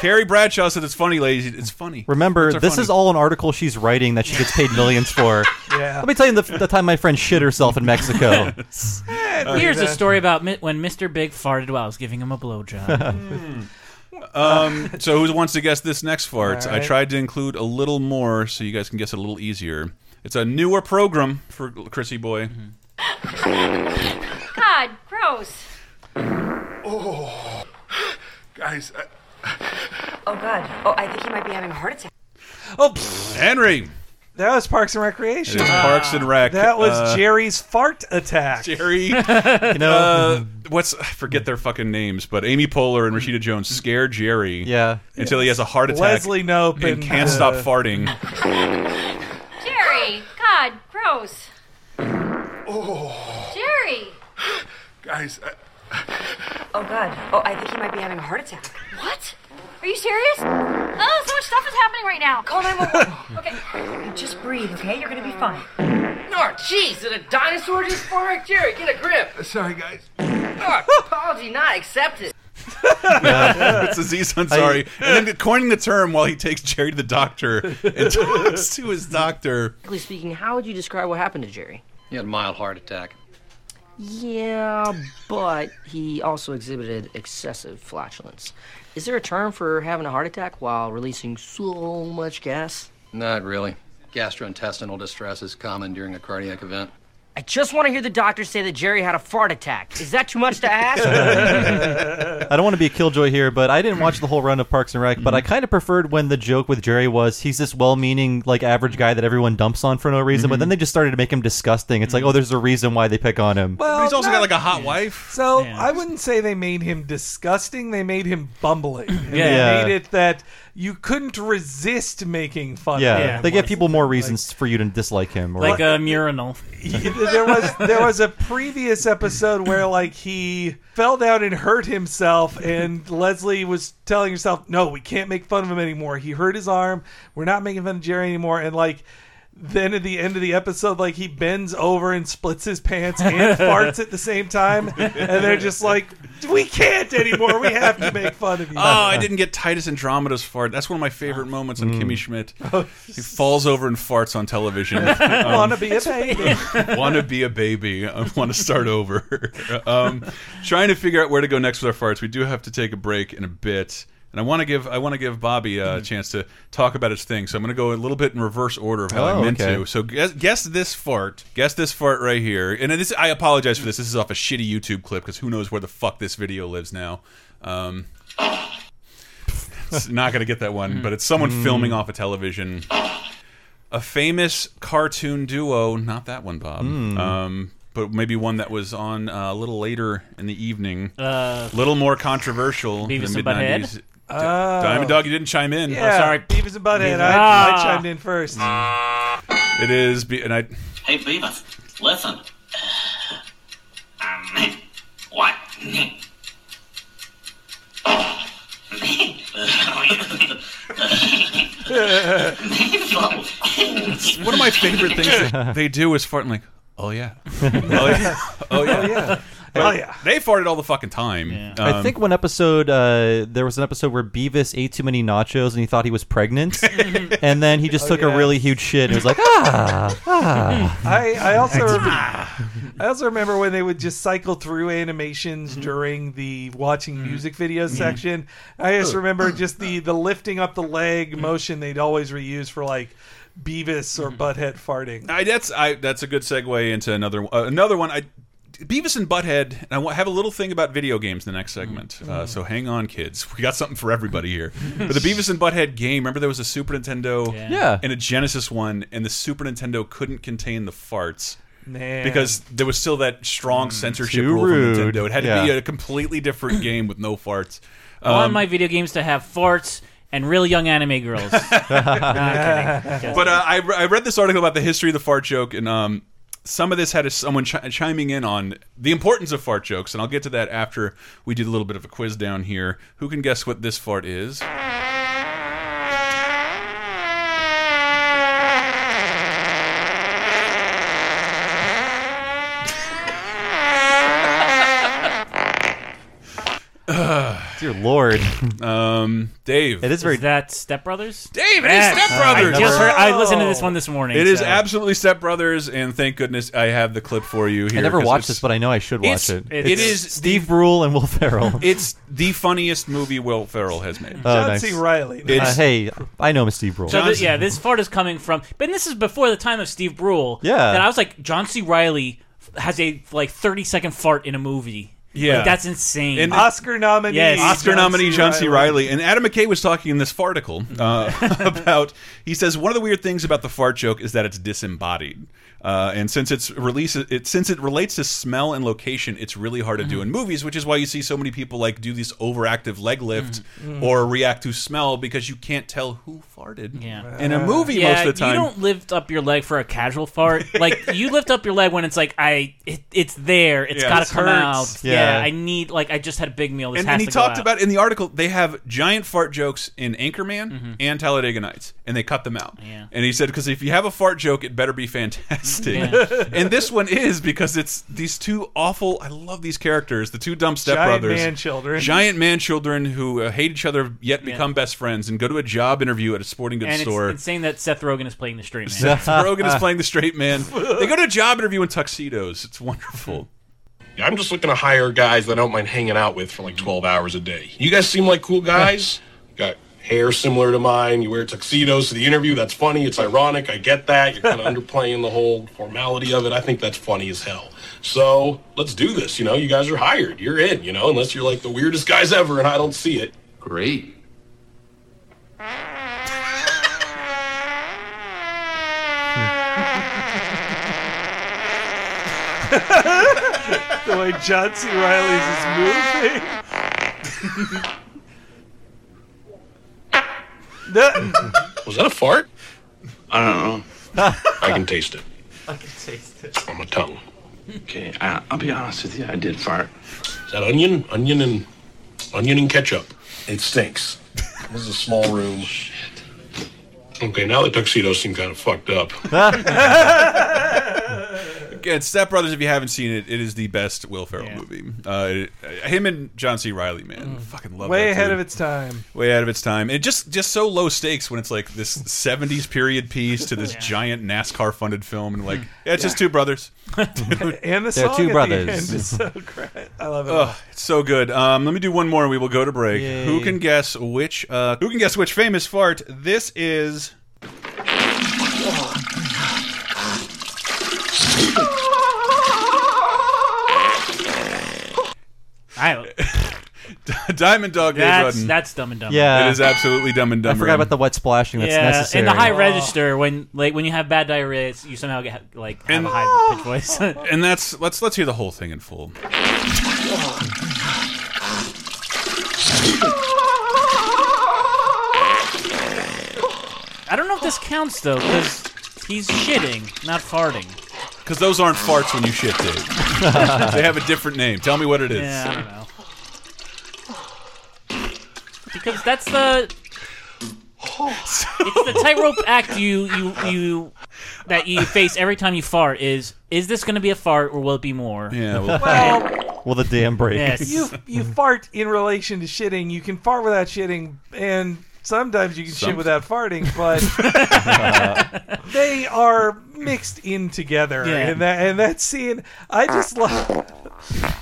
Carrie Bradshaw said it's funny, ladies. It's funny. Remember, Farts are this funny. is all an article she's writing that she gets paid millions for. Yeah. Let me tell you the, the time my friend shit herself in Mexico. Here's a story about mi- when Mr. Big farted while I was giving him a blowjob. Hmm. Um, so who wants to guess this next fart? All I tried to include a little more so you guys can guess it a little easier. It's a newer program for Chrissy Boy. God, gross. Oh, guys, I, Oh God. Oh, I think he might be having a heart attack. Oh, pfft. Henry. That was Parks and Recreation. It is Parks and Rec. That was Uh, Jerry's fart attack. Jerry. You know, uh, what's I forget their fucking names, but Amy Poehler and Rashida Jones scare Jerry. Yeah. Until he has a heart attack. Leslie Knope and and, can't uh, stop farting. Jerry, God, gross. oh, Jerry. guys, I, Oh God. Oh, I think he might be having a heart attack. What? Are you serious? Oh, so much stuff is happening right now. Call 911. okay. Just breathe, okay? You're gonna be fine. Oh, jeez, did a dinosaur just fart? Jerry, get a grip. Uh, sorry, guys. Oh, apology not accepted. it's Aziz Ansari. and then coining the term while he takes Jerry to the doctor and talks to his doctor. Technically speaking, how would you describe what happened to Jerry? He had a mild heart attack. Yeah, but he also exhibited excessive flatulence. Is there a term for having a heart attack while releasing so much gas? Not really. Gastrointestinal distress is common during a cardiac event. I just want to hear the doctor say that Jerry had a fart attack. Is that too much to ask? I don't want to be a killjoy here, but I didn't watch the whole run of Parks and Rec. But I mm-hmm. kind of preferred when the joke with Jerry was he's this well-meaning, like average guy that everyone dumps on for no reason. But mm-hmm. then they just started to make him disgusting. It's like, oh, mm-hmm. there's a reason why they pick on him. Well, But he's also not- got like a hot wife. So I wouldn't say they made him disgusting. They made him bumbling. And Yeah. They made it that you couldn't resist making fun. Yeah, of him. they give people more reasons for you to dislike him. Or Like a murinal. there was there was a previous episode where like he fell down and hurt himself and Leslie was telling herself no we can't make fun of him anymore he hurt his arm we're not making fun of Jerry anymore and like then at the end of the episode like he bends over and splits his pants and farts at the same time and they're just like we can't anymore we have to make fun of you Oh, I didn't get Titus Andromedon's fart. That's one of my favorite moments on Kimmy Schmidt. He falls over and farts on television. Wanna be a baby. want to be a baby. I want to start over. um, trying to figure out where to go next with our farts. We do have to take a break in a bit and I want to give I want to give Bobby a mm-hmm. chance to talk about his thing. So I'm going to go a little bit in reverse order of how oh, I meant okay. to. So guess, guess, this fart. Guess this fart right here. And this I apologize for this. This is off a shitty YouTube clip because who knows where the fuck this video lives now. Um, it's not going to get that one, but it's someone filming mm. off a television. A famous cartoon duo, not that one, Bob. Mm. Um, but maybe one that was on uh, a little later in the evening, a uh, little more controversial. Beavis in the mid '90s. Oh. Diamond Dog, you didn't chime in. Yeah. Oh, sorry. Beavis and Butthead. I, ah. I chimed in first. It is. Be- and I. Hey, Beavis, listen. Um, what? One of my favorite things they do is fart and like, oh, oh yeah, oh yeah, oh yeah, oh, yeah. But Oh, yeah. They farted all the fucking time. I Um, think one episode, uh, there was an episode where Beavis ate too many nachos and he thought he was pregnant, and then he just Oh, took yeah. a really huge shit and was like, ah, ah. I, I also remember, I also remember when they would just cycle through animations during the watching music videos section. I just remember just the the lifting up the leg motion they'd always reuse for like Beavis or Butthead farting. I, that's I. That's a good segue into another uh, another one. I Beavis and Butthead. And I have a little thing about video games in the next segment. Uh, so hang on, kids. We got something for everybody here. But the Beavis and Butthead game. Remember, there was a Super Nintendo Yeah. and a Genesis one, and the Super Nintendo couldn't contain the farts. Man. Because there was still that strong censorship Too rule rude. from Nintendo. It had to be Yeah. a completely different game with no farts. I want Um, my video games to have farts and real young anime girls. no, I'm kidding. but uh, I, re- I read this article about the history of the fart joke, and um, some of this had a, someone chi chiming in on the importance of fart jokes, and I'll get to that after we do a little bit of a quiz down here. Who can guess what this fart is? Dear Lord. Um, Dave. It is very. Is that Step Brothers? Dave, it is Yes. Step Brothers. I just heard. I listened to this one this morning. It is so- absolutely Step Brothers, and thank goodness I have the clip for you here. I never 'cause watched it's- this, but I know I should watch it's- it. it It's Steve Brule and Will Ferrell. It's the funniest movie Will Ferrell has made. Oh, John nice. C. Reilly. Uh, It's- hey, I know him Steve Brule. So th- yeah, this fart is coming from, but this is before the time of Steve Brule. Yeah. that I was like, John C. Reilly has a like thirty second fart in a movie. Yeah. Like, that's insane. And- Oscar nominee. Yes. Oscar John nominee C. John C. Reilly and Adam McKay was talking in this farticle uh, about. He says one of the weird things about the fart joke is that it's disembodied, uh, and since it's release it since it relates to smell and location, it's really hard to do in movies, which is why you see so many people like do this overactive leg lift or react to smell because you can't tell who farted Yeah. in a movie yeah, most of the time. you don't lift up your leg for a casual fart. like you lift up your leg when it's like I, it, it's there. It's Yeah, got this to come hurts. out. Yeah. Yeah. I need like I just had a big meal. This and, has and he to go talked out. about in the article they have giant fart jokes in Anchorman and Talladega Nights, and they cut them out. Yeah. And he said because if you have a fart joke, it better be fantastic. Yeah. and this one is because it's these two awful. I love these characters, the two dumb Giant stepbrothers, man children. giant man children who uh, hate each other yet Yeah. become best friends and go to a job interview at a sporting goods and store. it's insane that Seth Rogen is playing the straight man. Seth Rogen is playing the straight man. They go to a job interview in tuxedos. It's wonderful. Yeah, I'm just looking to hire guys that I don't mind hanging out with for like 12 hours a day. You guys seem like cool guys. Got hair similar to mine. You wear tuxedos to the interview. That's funny. It's ironic. I get that. You're kind of underplaying the whole formality of it. I think that's funny as hell. So let's do this. You know, you guys are hired. You're in, you know, unless you're like the weirdest guys ever and I don't see it. Great. the way John C. Reilly's is moving. Was that a fart? I don't know. I can taste it I can taste it. on my tongue. Okay, I, I'll be honest with you. I did fart. Is that onion? Onion and onion and ketchup. It stinks. This is a small room. Okay, now the tuxedos seem kind of fucked up. Again, Step Brothers. If you haven't seen it, it is the best Will Ferrell movie. Uh, uh, him and John C. Reilly, man, fucking love. Way that ahead dude. of its time. Way ahead of its time. And just just so low stakes when it's like this '70s period piece to this giant NASCAR funded film, and like yeah, it's just two brothers. and the They're song two at brothers. the end is so great. I love it. Oh, it's so good. Um, let me do one more, and we will go to break. Yay. Who can guess which? Uh, who can guess which famous fart this is? I, Diamond Dog Dave that's Rudden. that's dumb and dumber. Yeah. It is absolutely dumb and dumb. I dumber. forgot about the wet splashing that's yeah, necessary. in the high register when like when you have bad diarrhea, it's, you somehow get like have And- a high pitch voice. and that's let's let's hear the whole thing in full. I don't know if this counts though because he's shitting, not farting. Because those aren't farts when you shit, Dave. they have a different name. Tell me what it is. Yeah, I don't know. Because that's the it's the tightrope act you you you that you face every time you fart is is this going to be a fart or will it be more? Yeah. Well, Well, Will the dam break? Yes. you you fart in relation to shitting. You can fart without shitting, and sometimes you can Some- shit without farting. But they are mixed in together, Yeah. and that and that scene, I just love.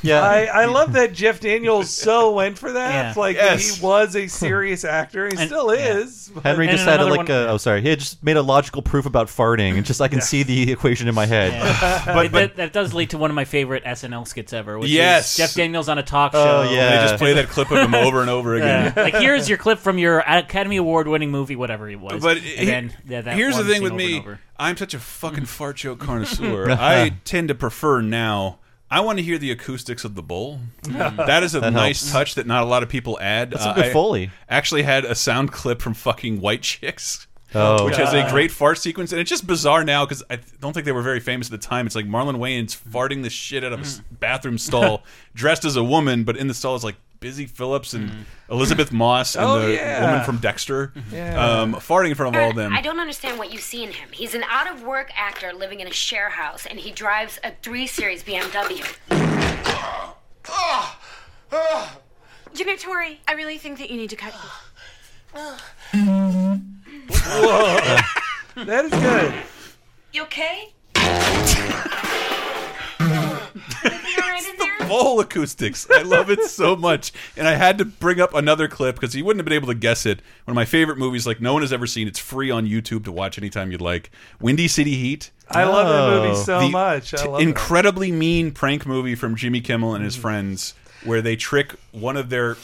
Yeah. I, I love that Jeff Daniels so went for that. Yeah. Like Yes. he was a serious actor. He And- still yeah. is. but- Henry And just had a, another like one- a, oh sorry he had just made a logical proof about farting and just I can see the equation in my head. but, that, that does lead to one of my favorite SNL skits ever. Which Yes. is Jeff Daniels on a talk show. Oh, show. yeah. They just play that clip of him over and over again. Yeah. like here's your clip from your uh, Academy Award winning movie, whatever it was. But and he- then yeah, that here's the thing with me. I'm such a fucking fart joke connoisseur. I tend to prefer now. I want to hear the acoustics of the bowl. That is a That nice helps. touch that not a lot of people add. Uh, That's some good I Foley. Actually, had a sound clip from fucking White Chicks. Oh. which has a great fart sequence, and it's just bizarre now because I don't think they were very famous at the time. It's like Marlon Wayans farting the shit out of a s- bathroom stall, dressed as a woman, but in the stall is like Busy Philipps and Elisabeth Moss and Oh, the yeah. woman from Dexter, Yeah. um, farting in front of all of them. I don't understand what you see in him. He's an out of work actor living in a share house, and he drives a 3 Series BMW. Jimmy Tori, I really think that you need to cut. Whoa. that is good. You okay? Bowl acoustics. I love it so much. And I had to bring up another clip because you wouldn't have been able to guess it. One of my favorite movies, like no one has ever seen. It's free on YouTube to watch anytime you'd like. Windy City Heat. I love that movie Oh. so The much. I t- love it. incredibly mean prank movie from Jimmy Kimmel and his Mm-hmm. friends where they trick one of their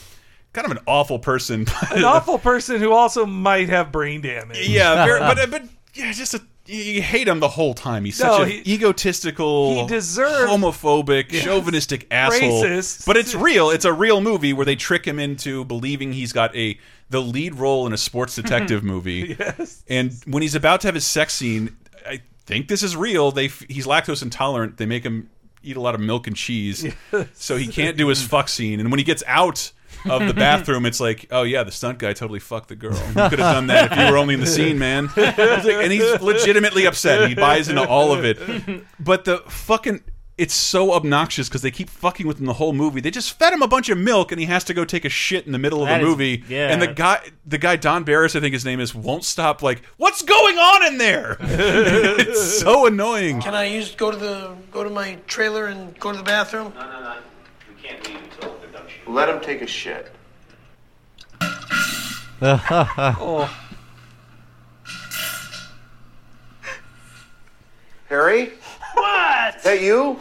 kind of an awful person. An awful person who also might have brain damage. yeah, very, but but yeah, just a you hate him the whole time. He's such No, an he- egotistical, he deserved- homophobic, Yes. chauvinistic asshole. Racist. But it's real. It's a real movie where they trick him into believing he's got a the lead role in a sports detective movie. Yes. And when he's about to have his sex scene, I think this is real. They he's lactose intolerant. They make him eat a lot of milk and cheese, so he can't do his fuck scene. And when he gets out of the bathroom, it's like, oh yeah, the stunt guy totally fucked the girl. You could have done that if you were only in the scene, man. Like- and he's legitimately upset. He buys into all of it. But the fucking. It's so obnoxious because they keep fucking with him the whole movie. They just fed him a bunch of milk, and he has to go take a shit in the middle of That the is- movie. yeah. And the guy, the guy Don Barris, I think his name is, won't stop. Like, what's going on in there? it's so annoying. Can I use go to the go to my trailer and go to the bathroom? No, no, no. We can't leave until they're done shooting. Let him take a shit. oh. Harry? What? Is that you?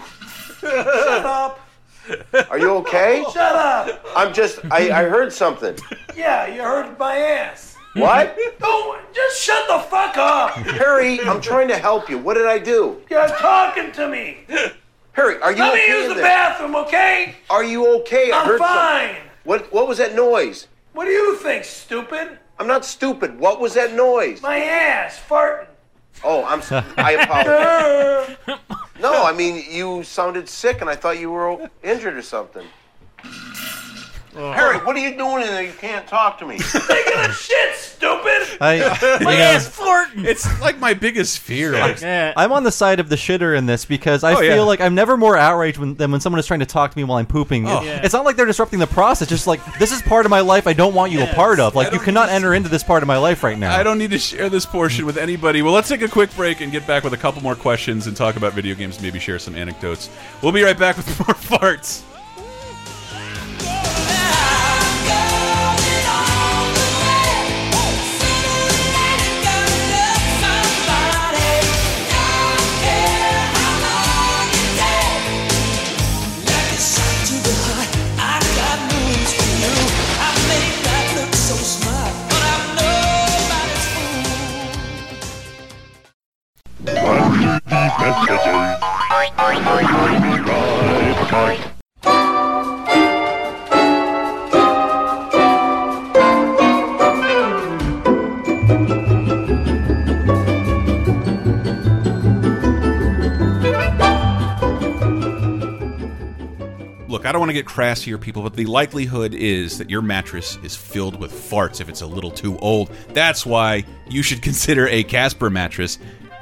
Shut up! Are you okay? Shut up! I'm just. I, I heard something. Yeah, you heard my ass. What? Don't just shut the fuck up. Harry, I'm trying to help you. What did I do? You're talking to me. Harry, are you Let okay me use in the there? bathroom, okay? Are you okay? I I'm heard fine. Something. What What was that noise? What do you think, stupid? I'm not stupid. What was that noise? My ass farting. Oh, I'm. I apologize. no, I mean you sounded sick, and I thought you were injured or something. Uh-huh. Harry, what are you doing in there? You can't talk to me. Taking a shit, stupid. I, My you know, ass farting. It's like my biggest fear. Like, I'm on the side of the shitter in this because I Oh, feel yeah. like I'm never more outraged when, than when someone is trying to talk to me while I'm pooping. Oh. It- Yeah. It's not like they're disrupting the process. Just like this is part of my life I don't want you a part of. Like you cannot enter into this part of my life right now. I don't need to share this portion with anybody. Well, let's take a quick break and get back with a couple more questions and talk about video games. Maybe share some anecdotes. We'll be right back with more farts. Look, I don't want to get crass here, people, but the likelihood is that your mattress is filled with farts if it's a little too old. That's why you should consider a Casper mattress,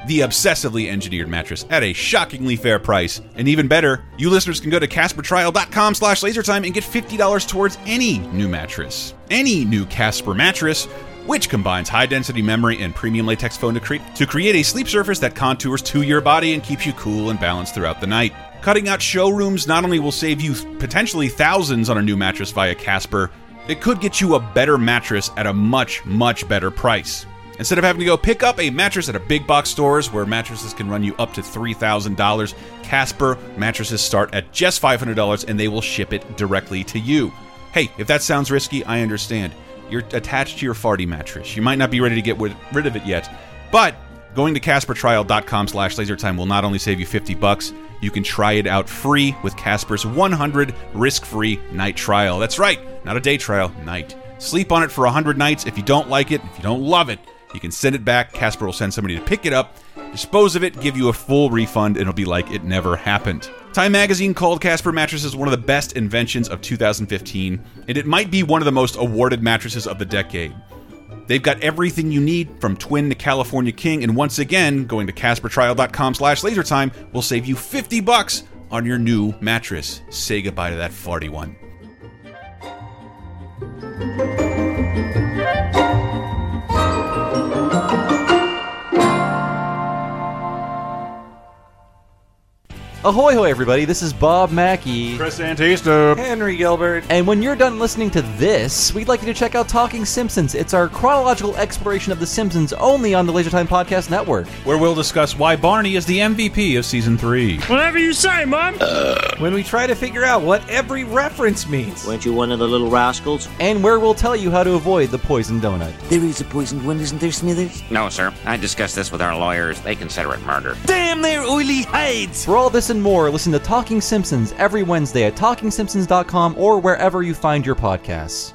the obsessively engineered mattress, at a shockingly fair price. And even better, you listeners can go to CasperTrial.com slash lasertime and get $50 towards any new mattress. Any new Casper mattress which combines high density memory and premium latex foam to, to create a sleep surface that contours to your body and keeps you cool and balanced throughout the night. Cutting out showrooms not only will save you potentially thousands on a new mattress via Casper, it could get you a better mattress at a much, much better price. Instead of having to go pick up a mattress at a big box stores where mattresses can run you up to $3,000, Casper mattresses start at just $500 and they will ship it directly to you. Hey, if that sounds risky, I understand. You're attached to your farty mattress. You might not be ready to get rid of it yet, but going to CasperTrial.com slash lasertime will not only save you 50 bucks, you can try it out free with Casper's 100 risk-free night trial. That's right, not a day trial, night. Sleep on it for 100 nights. If you don't like it, if you don't love it, you can send it back. Casper will send somebody to pick it up, dispose of it, give you a full refund, and it'll be like it never happened. Time magazine called Casper mattresses one of the best inventions of 2015, and it might be one of the most awarded mattresses of the decade. They've got everything you need from twin to California King, and once again, going to CasperTrial.com slash lasertime will save you 50 bucks on your new mattress. Say goodbye to that farty one. Ahoy, hoy, everybody! This is Bob Mackey, Chris Antista, Henry Gilbert. And when you're done listening to this, we'd like you to check out Talking Simpsons. It's our chronological exploration of The Simpsons only on the Laser Time Podcast Network. Where we'll discuss why Barney is the MVP of season three. Whatever you say, Mom. Uh. When we try to figure out what every reference means. Weren't you one of the little rascals? And where we'll tell you how to avoid the poison donut. There is a poisoned one, isn't there, Smithers? No, sir. I discussed this with our lawyers. They consider it murder. Damn their oily hides! For all this and more, listen to Talking Simpsons every Wednesday at TalkingSimpsons.com or wherever you find your podcasts.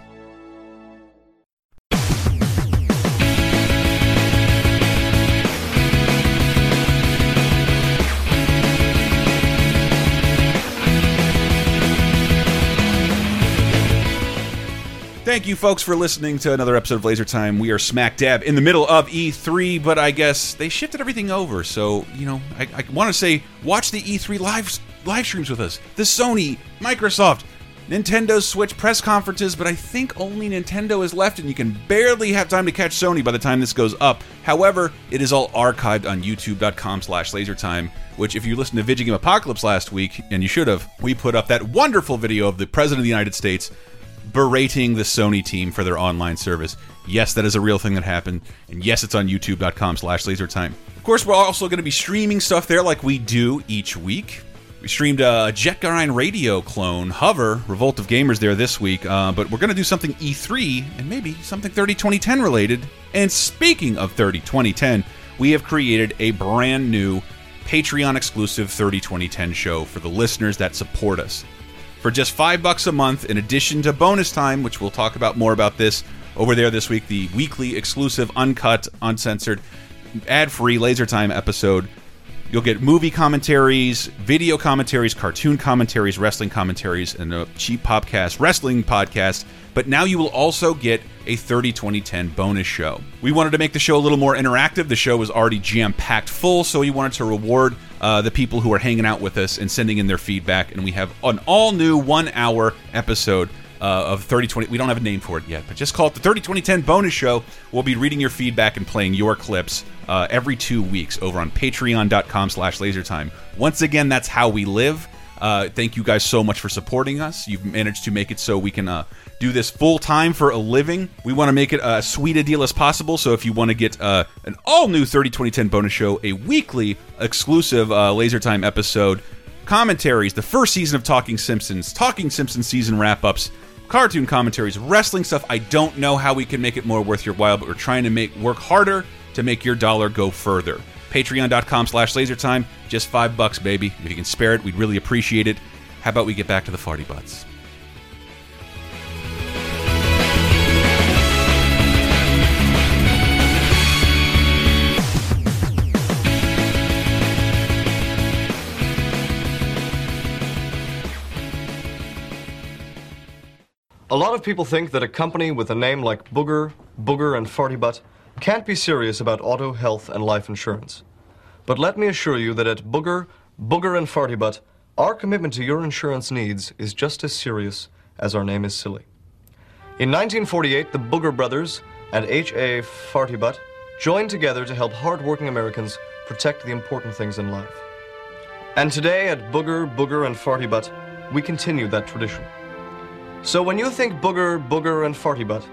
Thank you, folks, for listening to another episode of Laser Time. We are smack dab in the middle of E3, but I guess they shifted everything over. So, you know, I, I want to say watch the E3 live live streams with us. The Sony, Microsoft, Nintendo Switch press conferences, but I think only Nintendo is left, and you can barely have time to catch Sony by the time this goes up. However, it is all archived on youtube.com slash lasertime, which if you listened to Video Game Apocalypse last week, and you should have, we put up that wonderful video of the President of the United States berating the Sony team for their online service. Yes, that is a real thing that happened, and yes, it's on youtube.com slash lasertime. Of course, we're also going to be streaming stuff there like we do each week. We streamed a Jet Grind Radio clone, Hover, Revolt of Gamers there this week, uh, but we're going to do something E3 and maybe something 30 2010 related. And speaking of 30 2010, we have created a brand new Patreon exclusive 30 2010 show for the listeners that support us. For just five bucks a month, in addition to bonus time, which we'll talk about more about this over there this week. The weekly exclusive, uncut, uncensored, ad-free Laser Time episode. You'll get movie commentaries, video commentaries, cartoon commentaries, wrestling commentaries, and a cheap podcast wrestling podcast. But now you will also get a 30 2010 bonus show. We wanted to make the show a little more interactive. The show was already jam packed full, so we wanted to reward uh, the people who are hanging out with us and sending in their feedback. And we have an all new one hour episode uh, of 3020. We don't have a name for it yet, but just call it the 30 2010 bonus show. We'll be reading your feedback and playing your clips uh, every two weeks over on patreon.com slash lasertime. Once again, that's how we live. Uh, thank you guys so much for supporting us. You've managed to make it so we can uh, do this full time for a living. We want to make it as sweet a deal as possible. So if you want to get uh, an all new 30 2010 bonus show, a weekly exclusive uh, Laser Time episode, commentaries, the first season of Talking Simpsons, Talking Simpsons season wrap ups, cartoon commentaries, wrestling stuff. I don't know how we can make it more worth your while, but we're trying to make work harder to make your dollar go further. Patreon.com slash lasertime, just five bucks, baby. If you can spare it, we'd really appreciate it. How about we get back to the farty butts? A lot of people think that a company with a name like Booger, Booger, and Farty Butt can't be serious about auto, health, and life insurance. But let me assure you that at Booger, Booger, and Farty Butt, our commitment to your insurance needs is just as serious as our name is silly. In 1948, the Booger brothers and H.A. Farty Butt joined together to help hardworking Americans protect the important things in life. And today at Booger, Booger, and Farty Butt, we continue that tradition. So when you think booger, booger, and farty butt,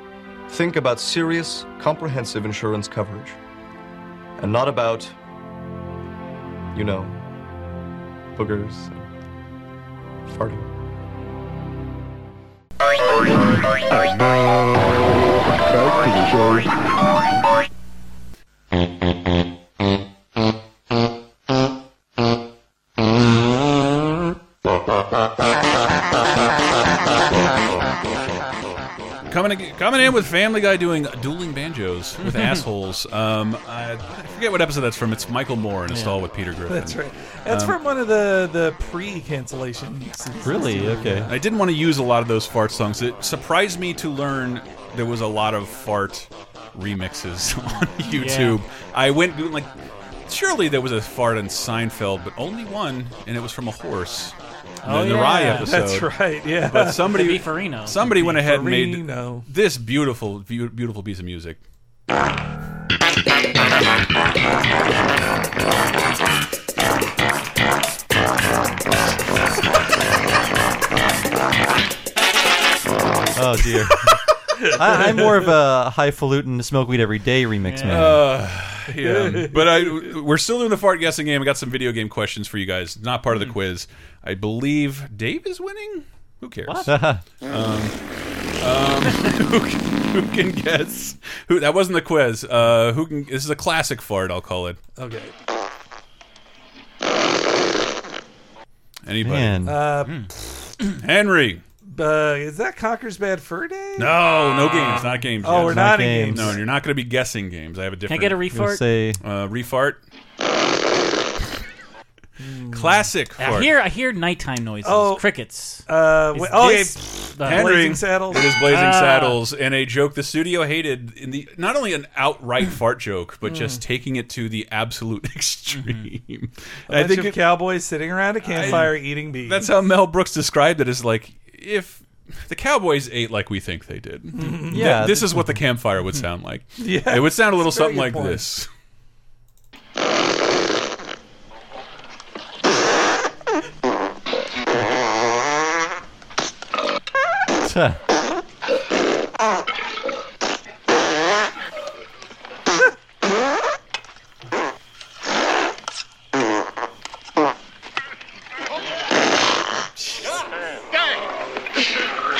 think about serious, comprehensive insurance coverage. And not about, you know, boogers and in, coming in with Family Guy doing dueling banjos with assholes. Um, I, I forget what episode that's from. It's Michael Moore in a stall with Peter Griffin. That's right. That's Um, from one of the the pre-cancellation. seasons. Really? Okay. I didn't want to use a lot of those fart songs. It surprised me to learn there was a lot of fart remixes on YouTube. I went like, surely there was a fart in Seinfeld, but only one, and it was from a horse. Oh, in the Rye episode. That's right, yeah. But somebody, The Beefarino. somebody went ahead and made Beefarino. this beautiful, beautiful piece of music. Oh dear. I, I'm more of a highfalutin smoke weed every day remix man. Uh, yeah, but I we're still doing the fart guessing game. I got some video game questions for you guys. Not part of Hmm. the quiz. I believe Dave is winning. Who cares? Um, um, who, can, who can guess? Who that wasn't the quiz. Uh, who can? This is a classic fart. I'll call it. Okay. Anybody? Man. Uh, Henry. Uh, is that Conker's Bad Fur Day? No, no games, not games. Oh, yet. we're not in games. No, you're not going to be guessing games. I have a different. Can I get a refart? Say- uh, refart. Classic. I fart. hear I hear nighttime noises. Oh, crickets. Uh, Is wait- oh, yeah, this the- Henry, Blazing Saddles? It is Blazing Ah. Saddles, and a joke the studio hated in the not only an outright fart joke, but just taking it to the absolute extreme. A And I bunch think of it- cowboys sitting around a campfire eating beans. that's how Mel Brooks described it. As like if the Cowboys ate like we think they did. Th- Yeah. this is what the campfire would sound like. Yeah, it would sound a little it's a very something like good point.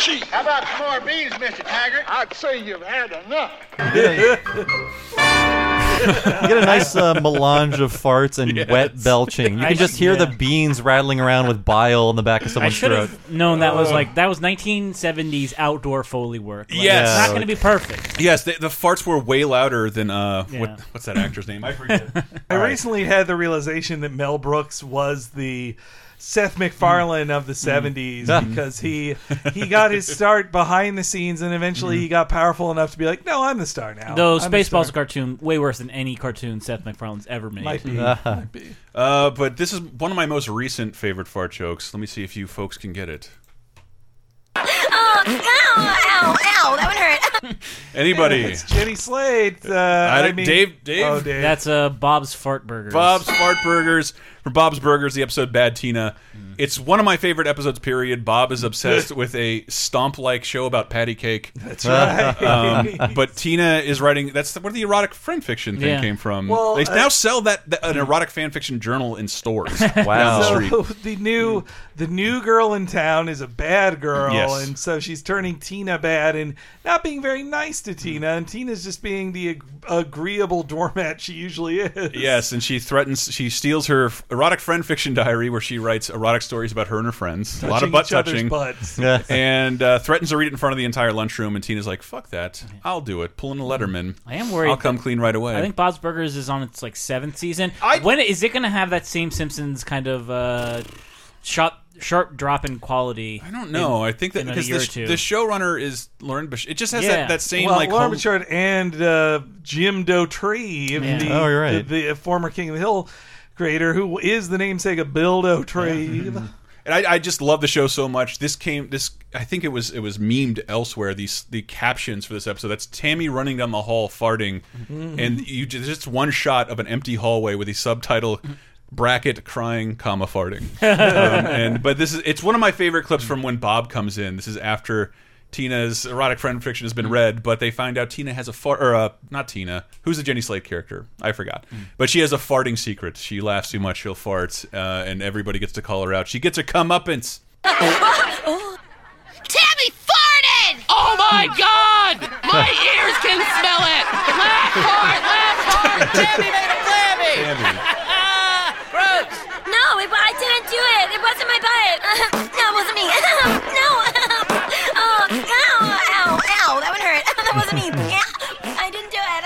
this. How about some more beans, Mr. Taggart? I'd say you've had enough. You get a nice uh, melange of farts and wet belching. You I can just sh- hear yeah. the beans rattling around with bile in the back of someone's should throat. have known that was like that was 1970s outdoor foley work. Like, Yes. it's not going to be perfect. Yes, the, the farts were way louder than uh, Yeah. what, what's that actor's name? I forget. I All right. recently had the realization that Mel Brooks was the Seth MacFarlane of the '70s Mm. because he he got his start behind the scenes and eventually he got powerful enough to be like, "No, I'm the star now." Though I'm the Spaceballs star." cartoon way worse than any cartoon Seth MacFarlane's ever made. Might be. Might be. Uh, but this is one of my most recent favorite fart jokes. Let me see if you folks can get it. Oh, ow, ow, ow, that would hurt. Anybody? It's Jenny Slate. Uh, I I, don't- mean, Dave- Dave? Oh, Dave. That's uh, Bob's Fart Burgers. Bob's Fart Burgers from Bob's Burgers, the episode Bad Tina. It's one of my favorite episodes, period. Bob is obsessed with a stomp like show about patty cake. That's right. Um, but Tina is writing that's where the erotic fan fiction thing Yeah. came from. Well, they uh, now sell that, that an erotic fan fiction journal in stores. wow. the. So the new the new girl in town is a bad girl, Yes. and so she's turning Tina bad and not being very nice to Tina, and Tina's just being the ag- agreeable doormat she usually is. Yes, and she threatens. She steals her erotic friend fiction diary, where she writes erotic stories about her and her friends. a lot of butt each touching, butts. and uh, threatens to read it in front of the entire lunchroom. And Tina's like, "Fuck that! I'll do it." Pulling a Letterman. I am worried. I'll come clean right away. I think Bob's Burgers is on its like seventh season. when is it going to have that same Simpsons kind of uh, sharp sharp drop in quality? I don't know. I think that because the, or two. the showrunner is Lauren Bush. It just has Yeah. that, that same well, like Loren home- Bouchard and uh, Jim Dauterive, Yeah. the, Oh, you're right. the, the former King of the Hill creator, who is the namesake of Bill Dauterive. And I, I just love the show so much. This came this I think it was it was memed elsewhere. These the captions for this episode. That's Tammy running down the hall farting, Mhm. and you just just one shot of an empty hallway with the subtitle bracket crying comma farting. um, and but this is it's one of my favorite clips from when Bob comes in. This is after Tina's erotic friend fiction has been read, but they find out Tina has a fart or uh, not Tina. Who's the Jenny Slate character? I forgot. But she has a farting secret. She laughs too much, she'll fart, uh, and everybody gets to call her out. She gets a comeuppance. Tammy farted! Oh my god! My ears can smell it! Laugh hard, laugh hard! Tammy made a clammy! Gross. No, it, I didn't do it. It wasn't my butt. no, it wasn't me. no. Wasn't me. I didn't do it.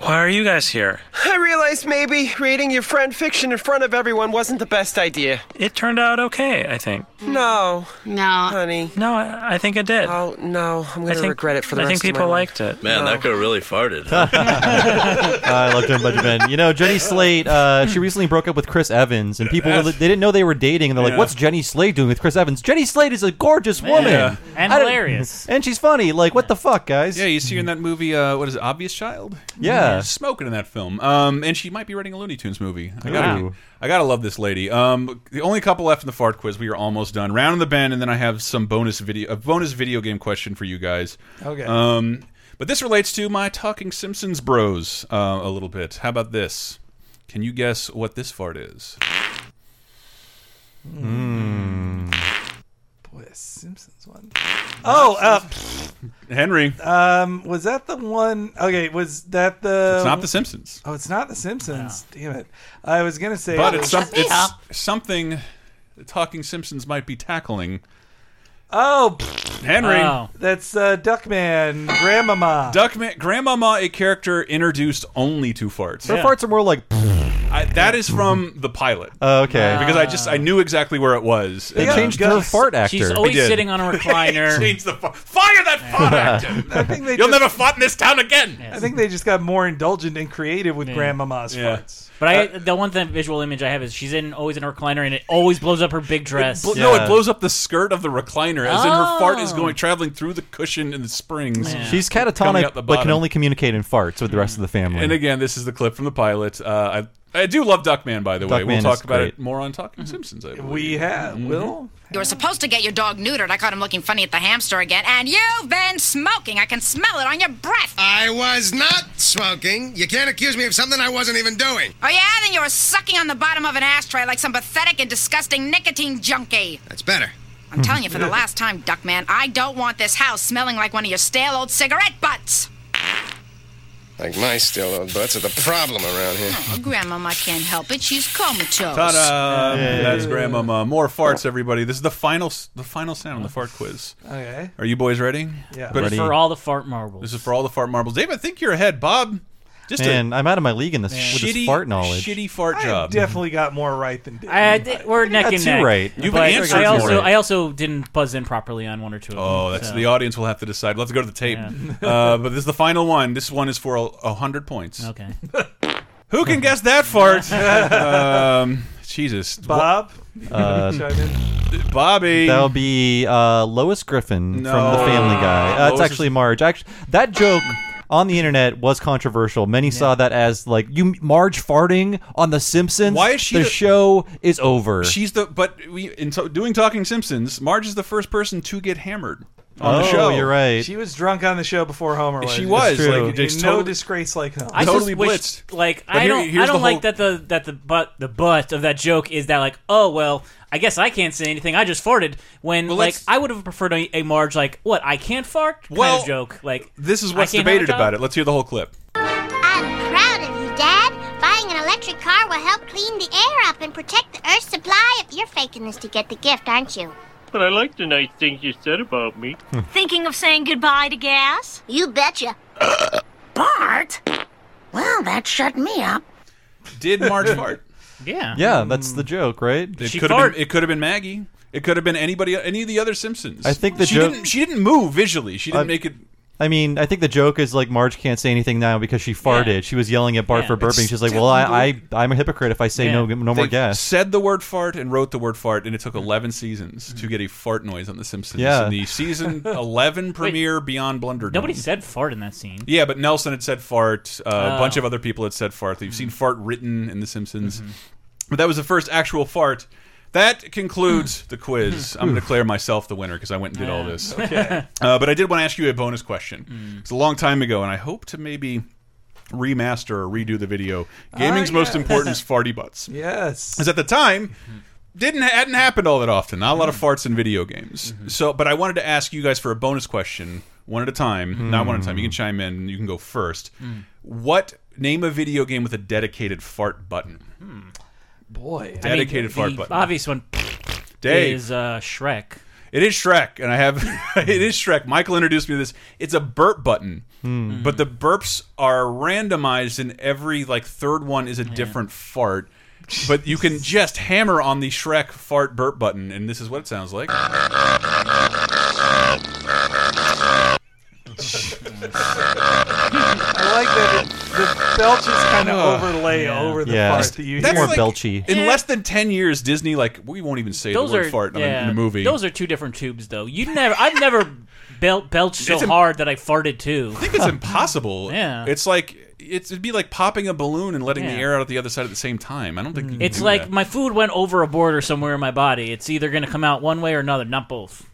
Why are you guys here? I realized maybe reading your friend fiction in front of everyone wasn't the best idea. It turned out okay, I think. No. No. Honey. No, I, I think it did. Oh, no. I'm I going to regret it for the I rest think of people my life. liked it. Man, that girl really farted. I love Jim Benjamin. You know, Jenny Slate. Uh, she recently broke up with Chris Evans, and people Yes. they didn't know they were dating, and they're like, "What's Jenny Slate doing with Chris Evans?" Jenny Slate is a gorgeous woman Yeah. And I don't- hilarious. and she's funny. Like, what the fuck, guys? Yeah, you see her in that movie. Uh, what is it? Obvious Child. Yeah. Smoking in that film. Um, and she might be writing a Looney Tunes movie. I gotta, Ooh. I gotta love this lady. Um, the only couple left in the fart quiz. We are almost done. Round in the bend, and then I have some bonus video, a bonus video game question for you guys. Okay. Um, but this relates to my talking Simpsons bros uh, a little bit. How about this? Can you guess what this fart is? A Simpsons one. Oh, uh, Henry. um, was that the one? Okay, was that the? It's not The Simpsons. Oh, it's not the Simpsons. Damn it! I was gonna say, But it it's, was- some, it's something the Talking Simpsons might be tackling. Oh, Henry. That's uh, Duckman, Grandmama. Duckman, Grandmama, a character introduced only to farts. Her farts are more like. I, that is from the pilot. Oh, okay. Because I just I knew exactly where it was. They And, changed uh, her fart actor. She's always did. sitting on a recliner. Changed the fa- fire that fart actor. I think they You'll just- never fart in this town again. I think they just got more indulgent and creative with Yeah. Grandmama's Yeah. farts. But I, the one thing visual image I have is she's in always in a recliner, and it always blows up her big dress. Bl- No, it blows up the skirt of the recliner, as in her fart is Oh. going traveling through the cushion and the springs. She's coming catatonic, out the but can only communicate in farts with the rest of the family. And again, this is the clip from the pilot. Uh, I I do love Duckman, by the way. Duckman We'll talk about great. it more on Talking Simpsons. I believe. We have Mhm. Will. You were supposed to get your dog neutered. I caught him looking funny at the hamster again, and you've been smoking. I can smell it on your breath. I was not smoking. You can't accuse me of something I wasn't even doing. Oh, yeah? Then you were sucking on the bottom of an ashtray like some pathetic and disgusting nicotine junkie. That's better. I'm telling you for the last time, Duckman, I don't want this house smelling like one of your stale old cigarette butts. Like my still old butts are the problem around here. Oh, Grandmama can't help it. She's comatose. Ta-da! That's Grandmama. More farts, everybody. This is the final, the final sound on the fart quiz. Okay. Are you boys ready? Yeah. Good Ready. For all the fart marbles. This is for all the fart marbles. Dave, I think you're ahead. Bob, just Man, a I'm out of my league in this with this shitty, fart knowledge. shitty fart I job. definitely got more right than Dave. I, I- we're neck and neck. right. You've but answered I also more. I also didn't buzz in properly on one or two. Of Oh, them, that's so. the audience will have to decide. We'll have to go to the tape. Uh, but this is the final one. This one is for a, a hundred points. Okay. Who can guess that fart? um, Jesus, Bob, Uh. Bobby. That'll be uh, Lois Griffin No. from The Family Guy. Uh, it's actually Marge. Actually, that joke on the internet was controversial. Many saw that as like you Marge farting on The Simpsons. Why is she The the- show is over. She's the but we in so, doing Talking Simpsons. Marge is the first person to get hammered on the Oh, show. you're right. She was drunk on the show before Homer was. She was, It's like, in just no totally- disgrace like Homer. I Totally just wish, blitzed. like But I here- don't, here's I don't the like whole- that the that the but the butt of that joke is that like oh well I guess I can't say anything I just farted when Well, like let's- I would have preferred a, a Marge like what I can't fart kind Well, of joke like This is I what's can't have a debated job? about it. Let's hear the whole clip. I'm proud of you, Dad. Buying an electric car will help clean the air up and protect the Earth's supply. If you're faking this to get the gift, aren't you? But I like the nice things you said about me. Thinking of saying goodbye to gas? You betcha. Bart? Well, that shut me up. Did Marge fart? Yeah. yeah, that's the joke, right? It She could have fart- been. It could have been Maggie. It could have been anybody. Any of the other Simpsons. I think the she joke- Didn't, she didn't move visually. She didn't I- make it. I mean, I think the joke is like Marge can't say anything now because she farted. She was yelling at Bart Yeah. for burping. It's She's like, "Well, I, I, I'm a hypocrite if I say Yeah. no, no more They gas." Said the word fart and wrote the word fart, and it took 11 seasons to get a fart noise on The Simpsons. Yeah. In the season 11 premiere Beyond Blunderdome. nobody said fart in that scene Yeah, but Nelson had said fart. Uh, A Oh. bunch of other people had said fart. You've seen fart written in The Simpsons, but that was the first actual fart. That concludes the quiz. I'm going to declare myself the winner because I went and did all this. Okay. Uh, but I did want to ask you a bonus question. Hmm. It's a long time ago, and I hope to maybe remaster or redo the video. Oh, Gaming's most yes. important is farty butts. Yes. Because at the time, mm-hmm. didn't hadn't happened all that often. Not a lot of mm-hmm. farts in video games. Mm-hmm. So, but I wanted to ask you guys for a bonus question, one at a time, not one at a time. You can mm. chime in. You can go first. Mm. What name a video game with a dedicated fart button? Hmm. Boy. I mean, Dedicated the fart button. obvious one Dave. is uh, Shrek It is Shrek, and I have it is Shrek. Michael introduced me to this. It's a burp button, but the burps are randomized, and every like third one is a different fart. But you can just hammer on the Shrek fart burp button, and this is what it sounds like. I like that it, the belches kind of Ugh. Oh, overlay over the Yeah. part that you That's hear. more like- belchy. In Yeah. less than ten years, Disney like we won't even say those the word are fart in, a, yeah, in a movie. those are two different tubes though you never I've never bel- belched so im- hard that I farted too I think it's impossible. Yeah. it's like it's, it'd be like popping a balloon and letting the air out at the other side at the same time. I don't think you mm. can It's do like that. my food went over a border somewhere in my body. It's either going to come out one way or another, not both.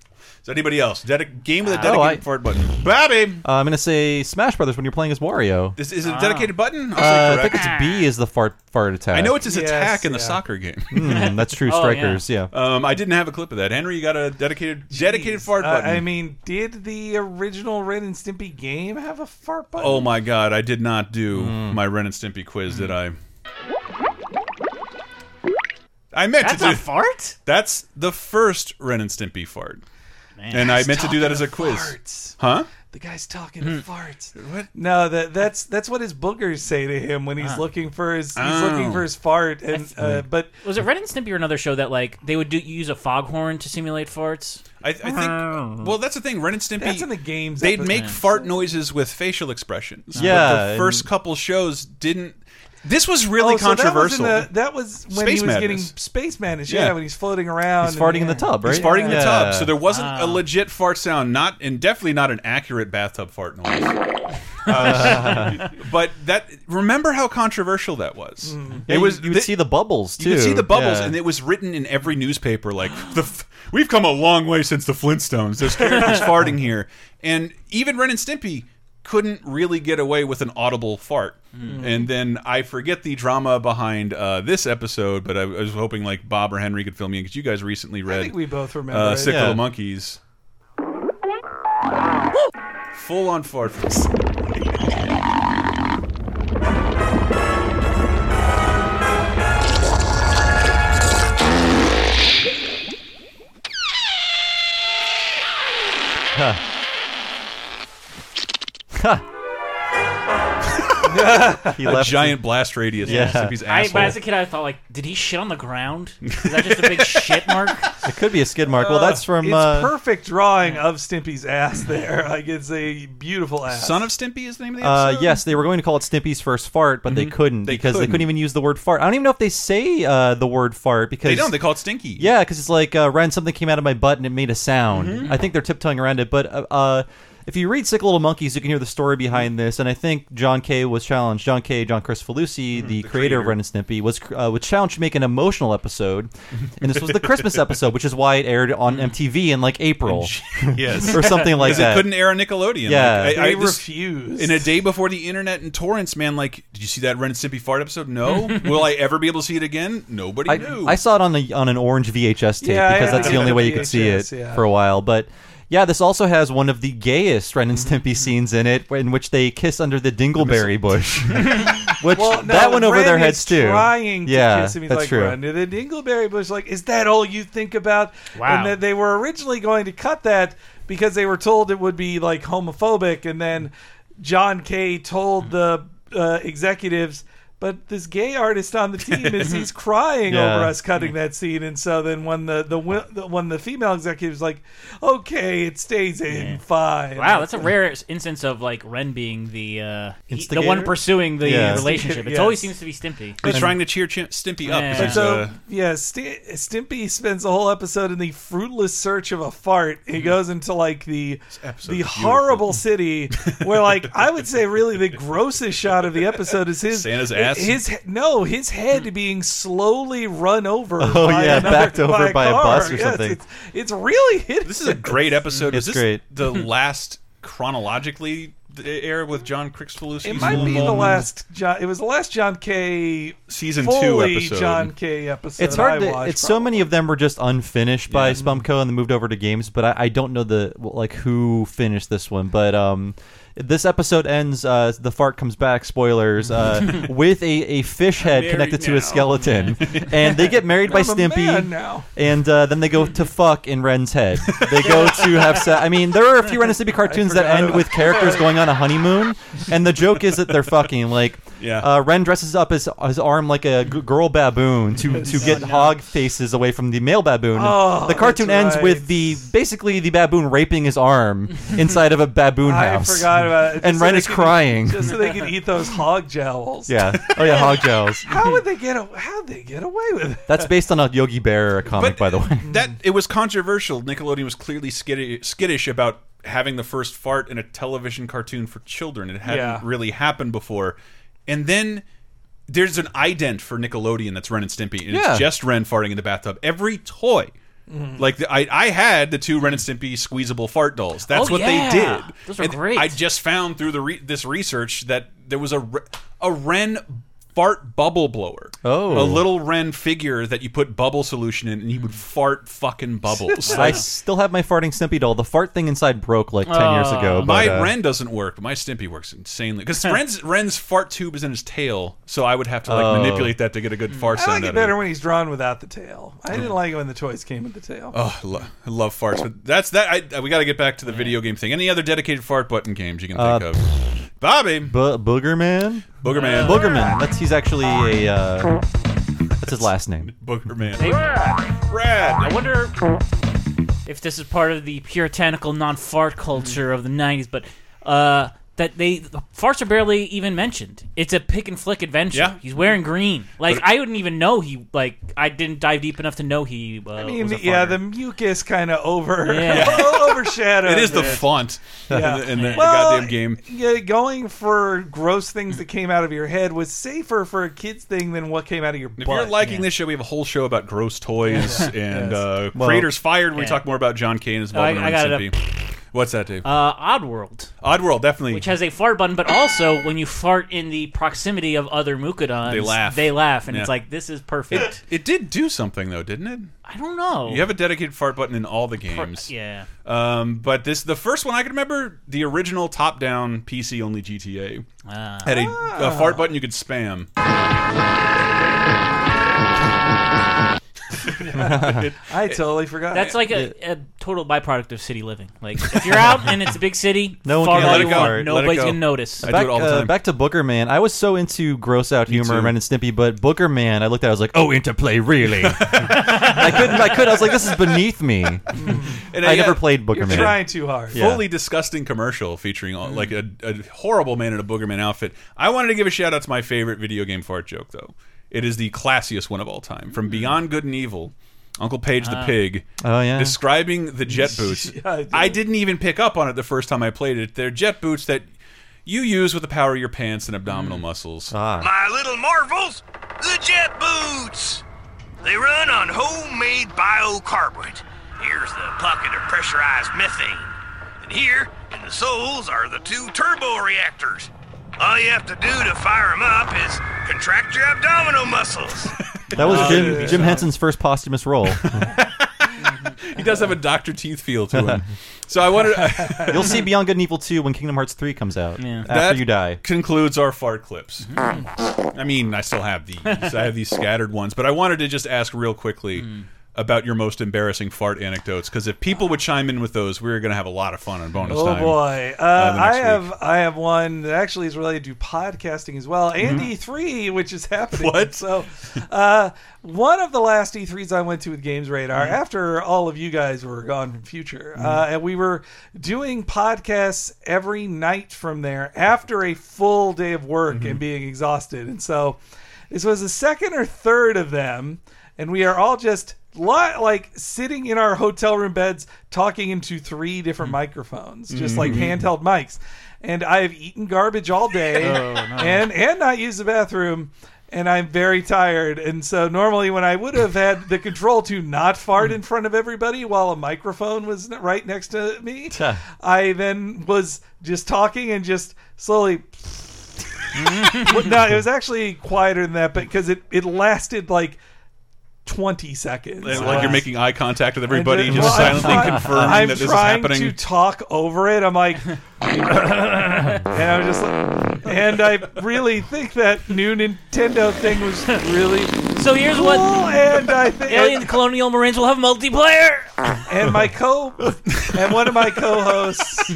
Is anybody else? Dedi- game with a Oh, dedicated I- fart button. Bobby! Uh, I'm gonna say Smash Brothers when you're playing as Wario. This is it a dedicated button? I'll Uh, say I think it's B is the fart fart attack. I know it's his Yes, attack in the yeah. soccer game. Mm, that's true. Oh, Strikers, yeah. Um, I didn't have a clip of that. Henry, you got a dedicated dedicated fart Uh, button. I mean, did the original Ren and Stimpy game have a fart button? oh my god, I did not do Mm. my Ren and Stimpy quiz, did I? I meant That's to do a fart? That's the first Ren and Stimpy fart. And I meant to do that as a quiz. farts. Huh? The guy's talking to farts. What? No, that that's that's what his boogers say to him when he's Ah. looking for his he's Oh. looking for his fart. And uh, but Was it Ren and Stimpy or another show that like they would do use a foghorn to simulate farts? I, I think. Well, that's the thing. Ren and Stimpy. That's in the games They'd episode. make fart noises with facial expressions. Yeah, But the first couple shows didn't. This was really Oh, so that was controversial. the- That was, when Space he was getting Madness. space madness. Yeah, Yeah. when he's floating around. He's farting in the tub, right? He's farting in the tub, so there wasn't Ah. a legit fart sound. Not and definitely not an accurate bathtub fart noise. Uh, but that remember how controversial that was. Mm. Yeah, It was You would thi- see the bubbles too. You could see the bubbles, Yeah. and it was written in every newspaper. Like the, we've come a long way since the Flintstones. There's characters farting here, and even Ren and Stimpy couldn't really get away with an audible fart. Mm. And then I forget the drama behind uh, this episode, but I, I, was hoping like Bob or Henry could fill me in because you guys recently read. we both uh, remember uh, Sick yeah. Little Monkeys. Full on fart. Huh. He a left- giant blast radius. Yeah. on Stimpy's I, asshole. but as a kid, I thought like, did he shit on the ground? Is that just a big shit mark? It could be a skid mark. Well, that's from. It's uh, perfect drawing of Stimpy's ass there. Like it's a beautiful ass. Son of Stimpy is the name of the Uh, episode. yes, they were going to call it Stimpy's first fart, but they Mhm. couldn't They because they couldn't. couldn't even use the word fart. I don't even know if they say uh, the word fart because They don't. They call it Stinky. Yeah, because it's like uh, Ren, something came out of my butt and it made a sound. Mhm. I think they're tiptoeing around it, but uh, uh, if you read Sick Little Monkeys, you can hear the story behind mm. this. And I think John K. was challenged. John K., John Kricfalusi, mm, the, creator, of Ren and Stimpy, was uh, was challenged to make an emotional episode, and this was the Christmas episode, which is why it aired on mm. MTV in like April, yes, or something like that. It couldn't air on Nickelodeon. Yeah. Like, I, I, They this- refused. In a day before the internet and torrents, man. Like, did you see that Ren and Stimpy fart episode? No. Will I ever be able to see it again? Nobody I, knew. I saw it on a on an orange VHS tape Yeah, because had that's it the only way you could see it yeah. for a while. But yeah, this also has one of the gayest Ren and Stimpy scenes in it, in which they kiss under the dingleberry bush. which Well, no, that went over Ren their heads too. Trying to yeah, kiss him, he's that's like, true. "Run to the dingleberry bush." Like, is that all you think about? Wow. And that they were originally going to cut that because they were told it would be like homophobic, and then John K. told the uh, executives. But this gay artist on the team is he's crying Yeah. over us cutting that scene, and so then when the the, wi- the when the female executive's like, okay, it stays in fine. Wow, that's a rare instance of like Ren being the uh, he- the one pursuing the Yeah. relationship. It Yes. always seems to be Stimpy. He's trying to cheer Ch- Stimpy up. Yeah. 'cause But so uh, yeah, Sti Stimpy spends the whole episode in the fruitless search of a fart. He goes into like the episode's the beautiful. horrible city where like I would say really the grossest shot of the episode is his Santa's ass? His no, his head being slowly run over. Oh, by yeah, another- backed over by a car. bus or Yes, something. It's, it's really hit. This is a great episode. It's is this great. the last chronologically air with John Kricfalusi? It might be the last John. It was the last John K. Season two episode. John K. episode. It's hard. I To, watched, it's so many of them were just unfinished by Spumco and they moved over to games. But I, I don't know the like who finished this one. But um, this episode ends. Uh, the fart comes back. Spoilers. Uh, with a, a fish head connected to now. a skeleton, and they get married by Stimpy. And uh, then they go to fuck in Ren's head. They go to have sex. I mean, there are a few Ren and Stimpy cartoons that end with characters going on a honeymoon, and the joke is that they're fucking. Like, Yeah. uh, Ren dresses up his his arm like a g- girl baboon to to get hog faces away from the male baboon. Oh, the cartoon that's ends right. with the basically the baboon raping his arm inside of a baboon house. I house. forgot about it. And Just so Ren they is could- crying. just so they could eat those hog jowls. Yeah. Oh yeah, hog jowls. How would they get? A, how'd they get away with it? That's based on a Yogi Bear comic, by the way. that it was controversial. Nickelodeon was clearly skittish, skittish about having the first fart in a television cartoon for children. It hadn't Yeah. really happened before. And then there's an ident for Nickelodeon that's Ren and Stimpy, and Yeah. it's just Ren farting in the bathtub. Every toy. Mm-hmm. Like the, I, I had the two Ren and Stimpy squeezable fart dolls. That's Oh, what yeah. they did. Those are And great. I just found through the re this research that there was a a Ren fart bubble blower. Oh. a little Ren figure that you put bubble solution in, and he would fart fucking bubbles. I still have my farting Stimpy doll. The fart thing inside broke like ten years ago. But, my uh, Ren doesn't work, but my Stimpy works insanely. Because Ren's Ren's fart tube is in his tail, so I would have to like Oh. manipulate that to get a good fart I sound like it out better it. when he's drawn without the tail. I didn't like it when the toys came with the tail. Oh, I lo I love farts, but that's that. I, we got to get back to the video game thing. Any other dedicated fart button games you can think Uh, of? Bobby, Bo- Boogerman. Boogerman. Boogerman. That's he's actually a. Uh, that's his last name. Boogerman. Hey, Brad. I wonder if this is part of the puritanical non-fart culture of the '90s, but uh, that they farts are barely even mentioned. It's a pick and flick adventure. Yeah. he's wearing green. Like But- I wouldn't even know he like I didn't dive deep enough to know he. Uh, I mean, was a yeah, the mucus kind of over Yeah. overshadowed. It is the it. font Yeah. in the, in the Well, goddamn game. Yeah, going for gross things that came out of your head was safer for a kid's thing than what came out of your If butt. you're liking this show, we have a whole show about gross toys and Yes. uh, Well- creators fired. We talk more about John Kane as Oh, I- well. I got it up. What's that, Dave? uh, Oddworld, Oddworld, definitely. which has a fart button, but also when you fart in the proximity of other Mudokons, They laugh. They laugh, and Yeah. it's like this is perfect. it did do something though, didn't it? I don't know. You have a dedicated fart button in all the games. yeah. Um, but this the first one I can remember. The original top-down PC only GTA Ah. had a, a fart button you could spam. I totally forgot. That's like a, a total byproduct of city living. Like if you're out and it's a big city, No one can let it go. want, Let it Nobody's go. gonna notice. back, uh, back to Boogerman. I was so into gross out humor, too. Ren and Stimpy, but Boogerman, I looked at, it, I was like, oh, interplay, really? I couldn't. I could. I was like, this is beneath me. And I I never got- played Booker You're Man. trying too hard. Yeah. fully disgusting commercial featuring all, like a, a horrible man in a boogerman outfit. I wanted to give a shout out to my favorite video game fart joke though. It is the classiest one of all time from Beyond Good and Evil. Uncle Pey'j the Ah. pig, Oh, yeah. describing the jet boots. Yeah, I did. I didn't even pick up on it the first time I played it. They're jet boots that you use with the power of your pants and abdominal muscles. Ah. My little marvels, the jet boots. They run on homemade biocarburant. Here's the pocket of pressurized methane. And here, in the soles, are the two turbo reactors. All you have to do to fire him up is contract your abdominal muscles. That was Oh, Jim, yeah. Jim Henson's first posthumous role. he does have a Doctor Teeth feel to him. So I wanted. You'll see Beyond Good and Evil 2 when Kingdom Hearts 3 comes out. After That you die. Concludes our fart clips. Mm-hmm. I mean, I still have these. I have these scattered ones, but I wanted to just ask real quickly mm. About your most embarrassing fart anecdotes because if people would chime in with those, we are going to have a lot of fun on bonus Oh time. boy, uh, uh, I have week. I have one that actually is related to podcasting as well, and E3, which is happening. What? So, uh, one of the last E3s I went to with Games Radar Mhm. after all of you guys were gone from Future, Mhm. uh, and we were doing podcasts every night from there after a full day of work and being exhausted, and so this was the second or third of them, and we are all just li- like sitting in our hotel room beds talking into three different microphones, just like Mhm. handheld mics. And I have eaten garbage all day Oh, and and not used the bathroom. And I'm very tired. And so normally when I would have had the control to not fart in front of everybody while a microphone was n- right next to me, I then was just talking and just slowly Well, no, it was actually quieter than that, but because it, it lasted like twenty seconds. And, like you're making eye contact with everybody, then- just well, I'm silently try- confirming I'm that this is trying happening. to talk over it. I'm like, and I'm just, like, and I really think that new Nintendo thing was really So here's cool, what and I think Alien Colonial Marines will have multiplayer. and my co and one of my co-hosts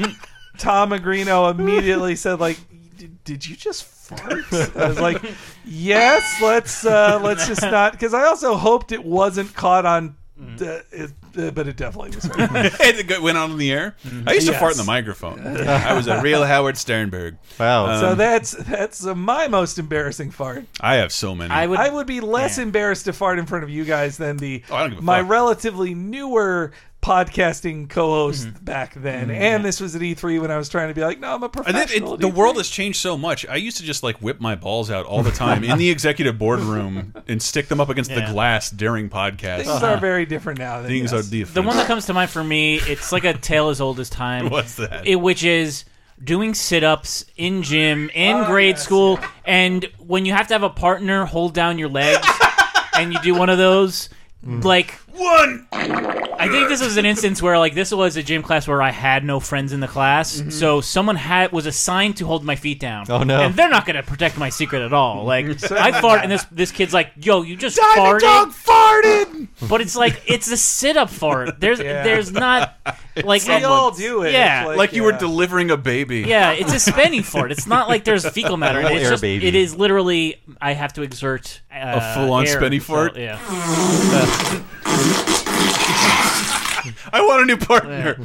Tom Agrino immediately said like "Did- did you just fart I was like yes let's uh let's just not because I also hoped it wasn't caught on the, it, uh, but it definitely was it went on in the air. I used to fart in the Yes. microphone. I was a real Howard Sternberg. Wow. so Um, that's that's uh, my most embarrassing fart I have so many. I would- I would be less embarrassed to fart in front of you guys than the Oh, I don't give a my fuck. relatively newer podcasting co-host Mm-hmm. back then. And this was at E3 when I was trying to be like, no, I'm a And professional. then it, the E3. world has changed so much. I used to just like whip my balls out all the time in the executive boardroom and stick them up against the glass during podcasts. Things are very different now. Than Things yes. are different. The one that comes to mind for me, it's like a tale as old as time. What's that? It, which is doing sit-ups in gym in Oh, grade school, and when you have to have a partner hold down your legs, and you do one of those, Mm. like one. I think this was an instance where like this was a gym class where I had no friends in the class, Mm-hmm. so someone had was assigned to hold my feet down. Oh, no. And they're not going to protect my secret at all. Like I fart, and this this kid's like, "Yo, you just Diamond farted." Dog farted. But it's like it's a sit-up fart. There's Yeah. there's not like we all do it. Yeah, It's like you were delivering a baby. yeah, it's a spenny fart. It's not like there's fecal matter. in it. It's air just baby. it is literally I have to exert uh, A full-on air, spenny so, fart? yeah. I want a new partner.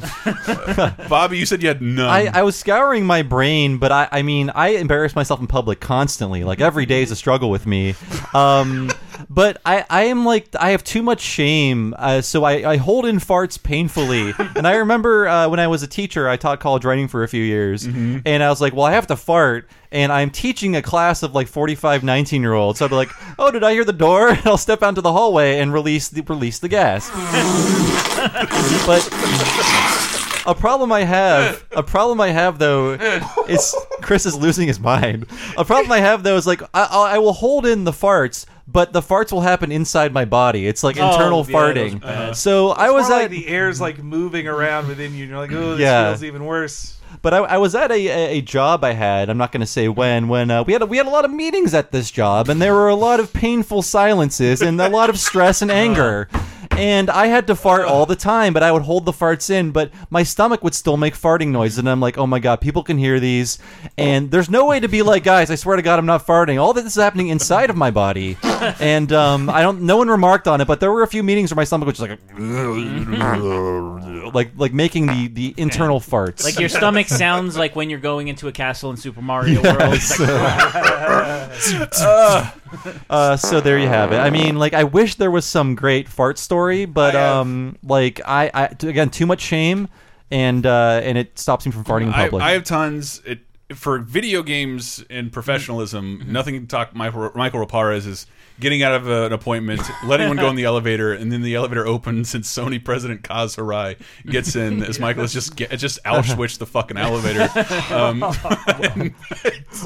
Bobby, you said you had none. I, I was scouring my brain, but I, I mean, I embarrass myself in public constantly. Like every day is a struggle with me. Um, but I, I am like, I have too much shame, uh, so I, I hold in farts painfully. and I remember uh, when I was a teacher, I taught college writing for a few years, and I was like, well, I have to fart. And I'm teaching a class of like 45, 19 year olds. So I'll be like, oh, did I hear the door? And I'll step out into the hallway and release the, release the gas. but a problem I have, a problem I have though, is Chris is losing his mind. A problem I have though is like I, I I will hold in the farts, but the farts will happen inside my body. It's like Oh, internal yeah, farting. bad. so I was at like the air's like moving around within you, and you're like, oh, this Yeah. feels even worse. But I, I was at a, a, a job I had. I'm not going to say when. When uh, we had a, we had a lot of meetings at this job, and there were a lot of painful silences and a lot of stress and anger. And I had to fart all the time, but I would hold the farts in, but my stomach would still make farting noises, and I'm like, oh my god, people can hear these, and there's no way to be like, guys, I swear to God, I'm not farting. All this is happening inside of my body, and um, I don't. No one remarked on it, but there were a few meetings where my stomach was just like, like like making the the internal farts. Like your stomach sounds like when you're going into a castle in Super Mario World. Yes. It's like- uh, so there you have it. I mean, like, I wish there was some great fart story, but um, like, I, I again, too much shame, and uh, and it stops me from farting in I, public. I have tons. It, for video games and professionalism, Mm-hmm. nothing to talk Michael, Mikel Reparaz is getting out of an appointment, letting one go in the elevator, and then the elevator opens and Sony president Kaz Hirai gets in as Michael is just get, just Auschwitz the fucking elevator. Um,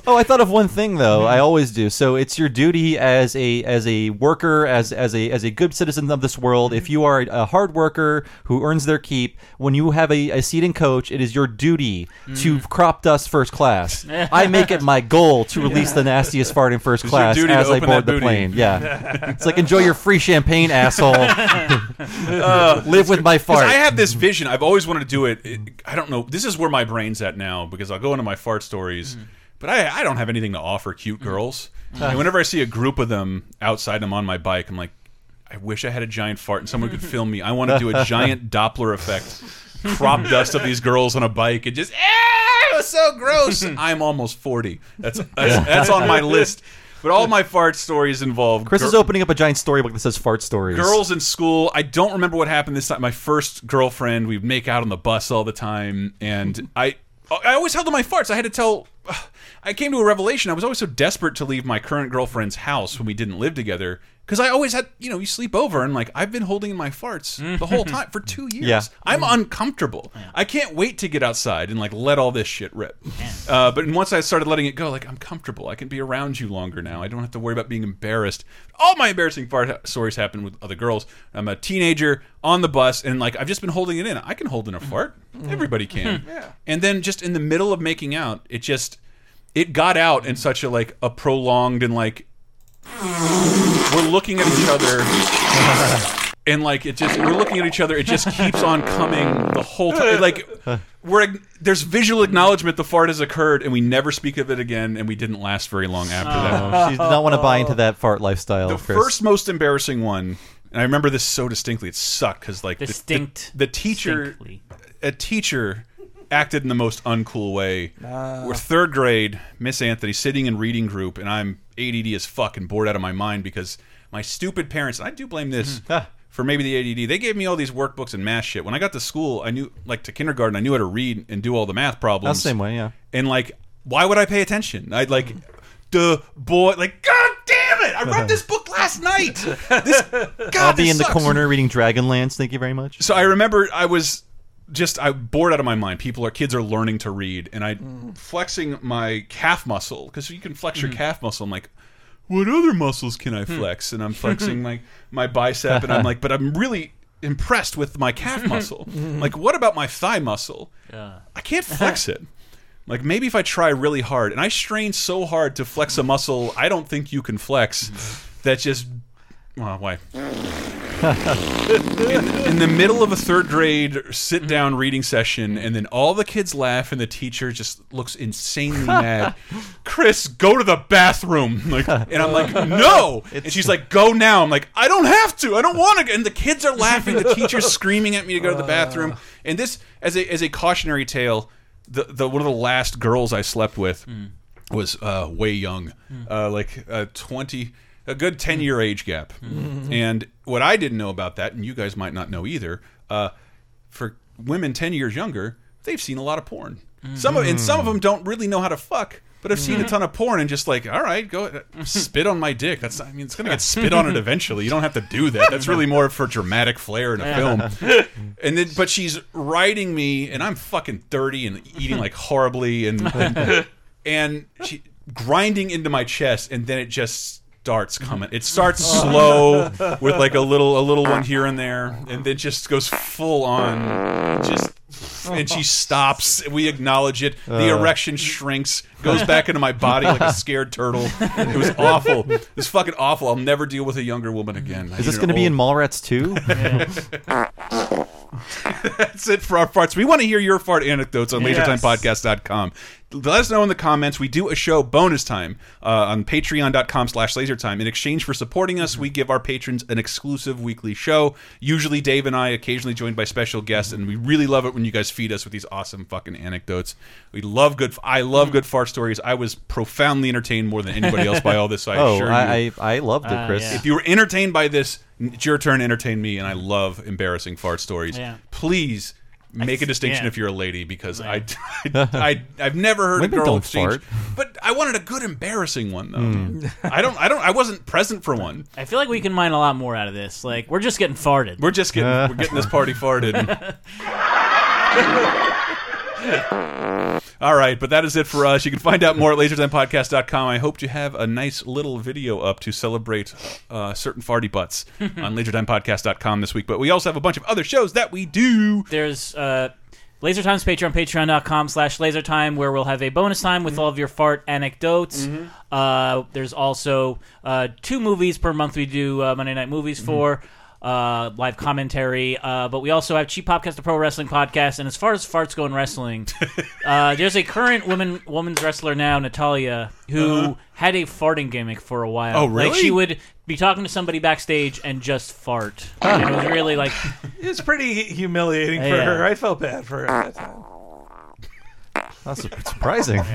oh, I thought of one thing though. I always do. So it's your duty as a as a worker, as as a as a good citizen of this world. If you are a hard worker who earns their keep, when you have a, a seat in coach, it is your duty to crop dust first class. I make it my goal to release the nastiest fart in first It's your class duty to as I open board that the booty. plane. Yeah, it's like enjoy your free champagne, asshole. Uh, Live with my fart. I have this vision. I've always wanted to do it. It- I don't know. This is where my brain's at now because I'll go into my fart stories, mm. but I, I don't have anything to offer cute mm. girls. Ah. And whenever I see a group of them outside, and I'm on my bike. I'm like, I wish I had a giant fart and someone could film me. I want to do a giant Doppler effect, crop dust of these girls on a bike, and just "Ah, it was so gross. I'm almost forty. That's that's, that's on my list. But all my fart stories involve Chris is opening up a giant storybook that says fart stories. Girls in school. I don't remember what happened this time. My first girlfriend, we'd make out on the bus all the time, and I, I always held to my farts. I had to tell. I came to a revelation. I was always so desperate to leave my current girlfriend's house when we didn't live together because I always had, you know, you sleep over and like I've been holding in my farts mm. the whole time for two years. Mm. Yeah. I'm uncomfortable. I can't wait to get outside and like let all this shit rip. Uh, but once I started letting it go, like I'm comfortable. I can be around you longer now. I don't have to worry about being embarrassed. All my embarrassing fart ha- stories happen with other girls. I'm a teenager on the bus, and like I've just been holding it in. I can hold in a mm. fart. Everybody can. Yeah. And then just in the middle of making out, it just it got out in such a like a prolonged and like we're looking at each other and like it just we're looking at each other it just keeps on coming the whole time like we're there's visual acknowledgement the fart has occurred and we never speak of it again and we didn't last very long after Oh, that she did not want to buy into that fart lifestyle. the Chris. first most embarrassing one and i remember this so distinctly it sucked because like the- the- Distinct- the, teacher distinctly. a teacher acted in the most uncool way Ah. we're third grade miss anthony sitting in reading group and i'm add is fucking bored out of my mind because my stupid parents and i do blame this mm-hmm. for maybe the ADD. They gave me all these workbooks and math shit. When I got to school, I knew, like to kindergarten, I knew how to read and do all the math problems. That's the same way, yeah. And like, why would I pay attention? I'd like, the boy, like, god damn it! I read this book last night. This, God, I'll be this in the sucks. corner reading Dragonlance. Thank you very much. So I remember I was just I bored out of my mind. People are kids are learning to read, and I mm. flexing my calf muscle because you can flex your mm. calf muscle. I'm like, what other muscles can I hmm. flex? And I'm flexing my my bicep, and I'm like, but I'm really impressed with my calf muscle. Mm. like, what about my thigh muscle? Yeah. I can't flex it. Like maybe if I try really hard, and I strain so hard to flex a muscle I don't think you can flex, that just well, why? In, in the middle of a third grade sit down reading session, and then all the kids laugh, and the teacher just looks insanely mad. Chris, go to the bathroom. Like, and I'm like, no. And she's like, go now. I'm like, I don't have to. I don't want to. And the kids are laughing. The teacher's screaming at me to go to the bathroom. And this, as a as a cautionary tale, the the one of the last girls I slept with was uh, way young, uh, like uh, twenty, a good ten year mm. age gap. Mm-hmm. And what I didn't know about that, and you guys might not know either, uh, for women ten years younger, they've seen a lot of porn. Some of, and some of mm. them don't really know how to fuck. But I've seen a mm-hmm. ton of porn and just like, all right, go uh, spit on my dick. That's, I mean, it's gonna get spit on it eventually. You don't have to do that. That's really more for dramatic flair in a film. And then, but she's writing me, and I'm fucking thirty and eating like horribly, and and, and she grinding into my chest, and then it just starts coming. It starts slow with like a little a little one here and there, and then just goes full on, just and she stops. We acknowledge it. The Uh. erection shrinks, goes back into my body like a scared turtle. It was awful. It was fucking awful. I'll never deal with a younger woman again. I Is this going to be in old- Mallrats too? That's it for our farts. We want to hear your fart anecdotes on Yes. lasertimepodcast.com. Let us know in the comments. We do a show bonus time uh, on patreon.com slash lasertime. In exchange for supporting us, we give our patrons an exclusive weekly show. Usually Dave and I, occasionally joined by special guests, and we really love it when you guys feed us with these awesome fucking anecdotes. We love good I love good fart stories. I was profoundly entertained more than anybody else by all this, I Oh, assure you. I- I- I loved it, Uh, Chris. yeah. If you were entertained by this, it's your turn to entertain me, and I love embarrassing fart stories. Yeah. Please make a distinction yeah. if you're a lady, because I, I, I, I've never heard Women a girl don't exchange. fart. But I wanted a good embarrassing one though. Hmm. I don't, I don't, I wasn't present for one. I feel like we can mine a lot more out of this. Like we're just getting farted. We're just getting, we're getting this party farted. All right, but that is it for us. You can find out more at lasertimepodcast.com. I hope you have a nice little video up to celebrate uh, certain farty butts on lasertimepodcast.com this week. But we also have a bunch of other shows that we do. There's uh, Laser Time's Patreon, patreon.com slash lasertime, where we'll have a bonus time with all of your fart anecdotes. Uh, there's also uh, two movies per month we do uh, Monday Night Movies for. Uh, live commentary, uh, but we also have Cheap Podcast, the pro wrestling podcast. And as far as farts go in wrestling, uh, there's a current woman woman's wrestler now, Natalya, who Uh-huh. had a farting gimmick for a while. Oh, Like really? she would be talking to somebody backstage and just fart. And it was really like It's pretty humiliating for Yeah. her. I felt bad for her at that time. That's surprising.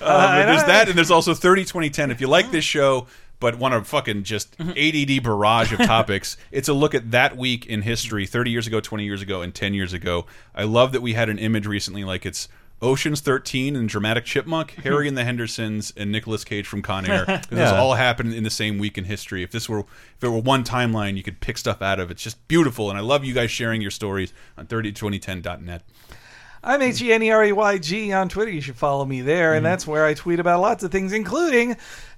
Uh, Uh, there's I- that, and there's also 30 2010. If you like this show, but want a fucking just ADD barrage of topics, it's a look at that week in history 30 years ago, 20 years ago, and 10 years ago. I love that we had an image recently like it's Ocean's 13 and Dramatic Chipmunk, Harry and the Hendersons, and Nicolas Cage from Con Air. 'Cause This all happened in the same week in history. If this were if it were one timeline, you could pick stuff out of. It's just beautiful, and I love you guys sharing your stories on 302010.net. I'm H E N E R E Y G on Twitter. You should follow me there, and mm-hmm. that's where I tweet about lots of things, including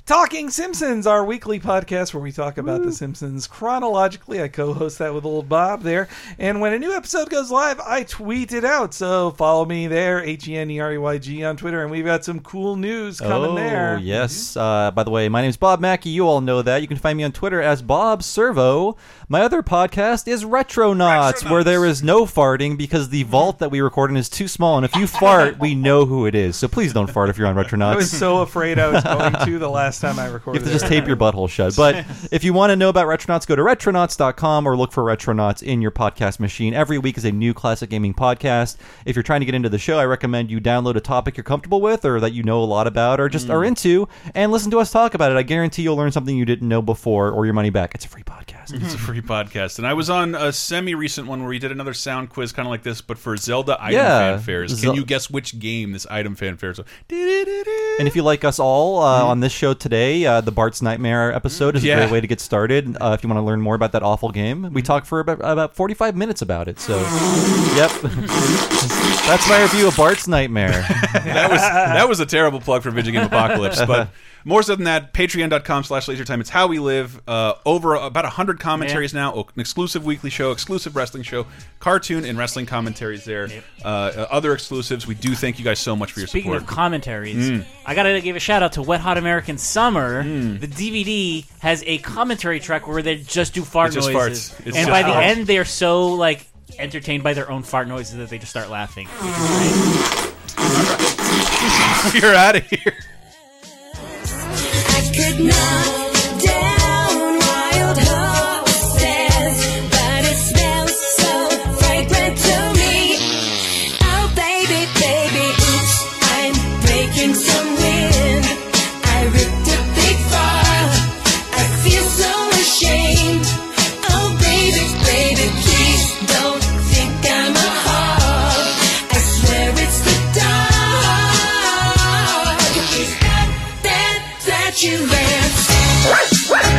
Talking Simpsons, our weekly podcast where we talk about The Simpsons chronologically. I co-host that with old Bob there, and when a new episode goes live, I tweet it out. So follow me there, H E N E R E Y G on Twitter, and we've got some cool news coming oh, there. yes. Uh, by the way, my name is Bob Mackey. You all know that. You can find me on Twitter as Bob Servo. My other podcast is Retronauts, where there is no farting because the vault that we record in is too small. And if you fart, we know who it is. So please don't fart if you're on Retronauts. I was so afraid I was going to the last time I You recorded. have to just tape your butthole shut. But if you want to know about Retronauts, go to retronauts.com or look for Retronauts in your podcast machine. Every week is a new classic gaming podcast. If you're trying to get into the show, I recommend you download a topic you're comfortable with or that you know a lot about or just Mm. are into and listen to us talk about it. I guarantee you'll learn something you didn't know before or your money back. It's a free podcast. It's a free podcast, and I was on a semi-recent one where we did another sound quiz, kind of like this, but for Zelda item Yeah. fanfares. Zel- Can you guess which game this item fanfare? So, And if you like us all uh, on this show today, uh, the Bart's Nightmare episode is a. Yeah. great way to get started. Uh, if you want to learn more about that awful game, we talked for about, about 45 minutes about it. So, yep. That's my review of Bart's Nightmare. that was that was a terrible plug for Video Game Apocalypse, but. More so than that, patreon.com slash lasertime. It's how we live. Uh, over about 100 commentaries now. An exclusive weekly show, exclusive wrestling show, cartoon and wrestling commentaries there. Uh, uh, other exclusives. We do thank you guys so much for your Speaking support. of commentaries, Mm. I gotta give a shout out to Wet Hot American Summer. The DVD has a commentary track where they just do fart just noises, farts. And by the end they are so like entertained by their own fart noises that they just start laughing. You're out of here could not dance.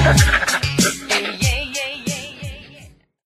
Yeah.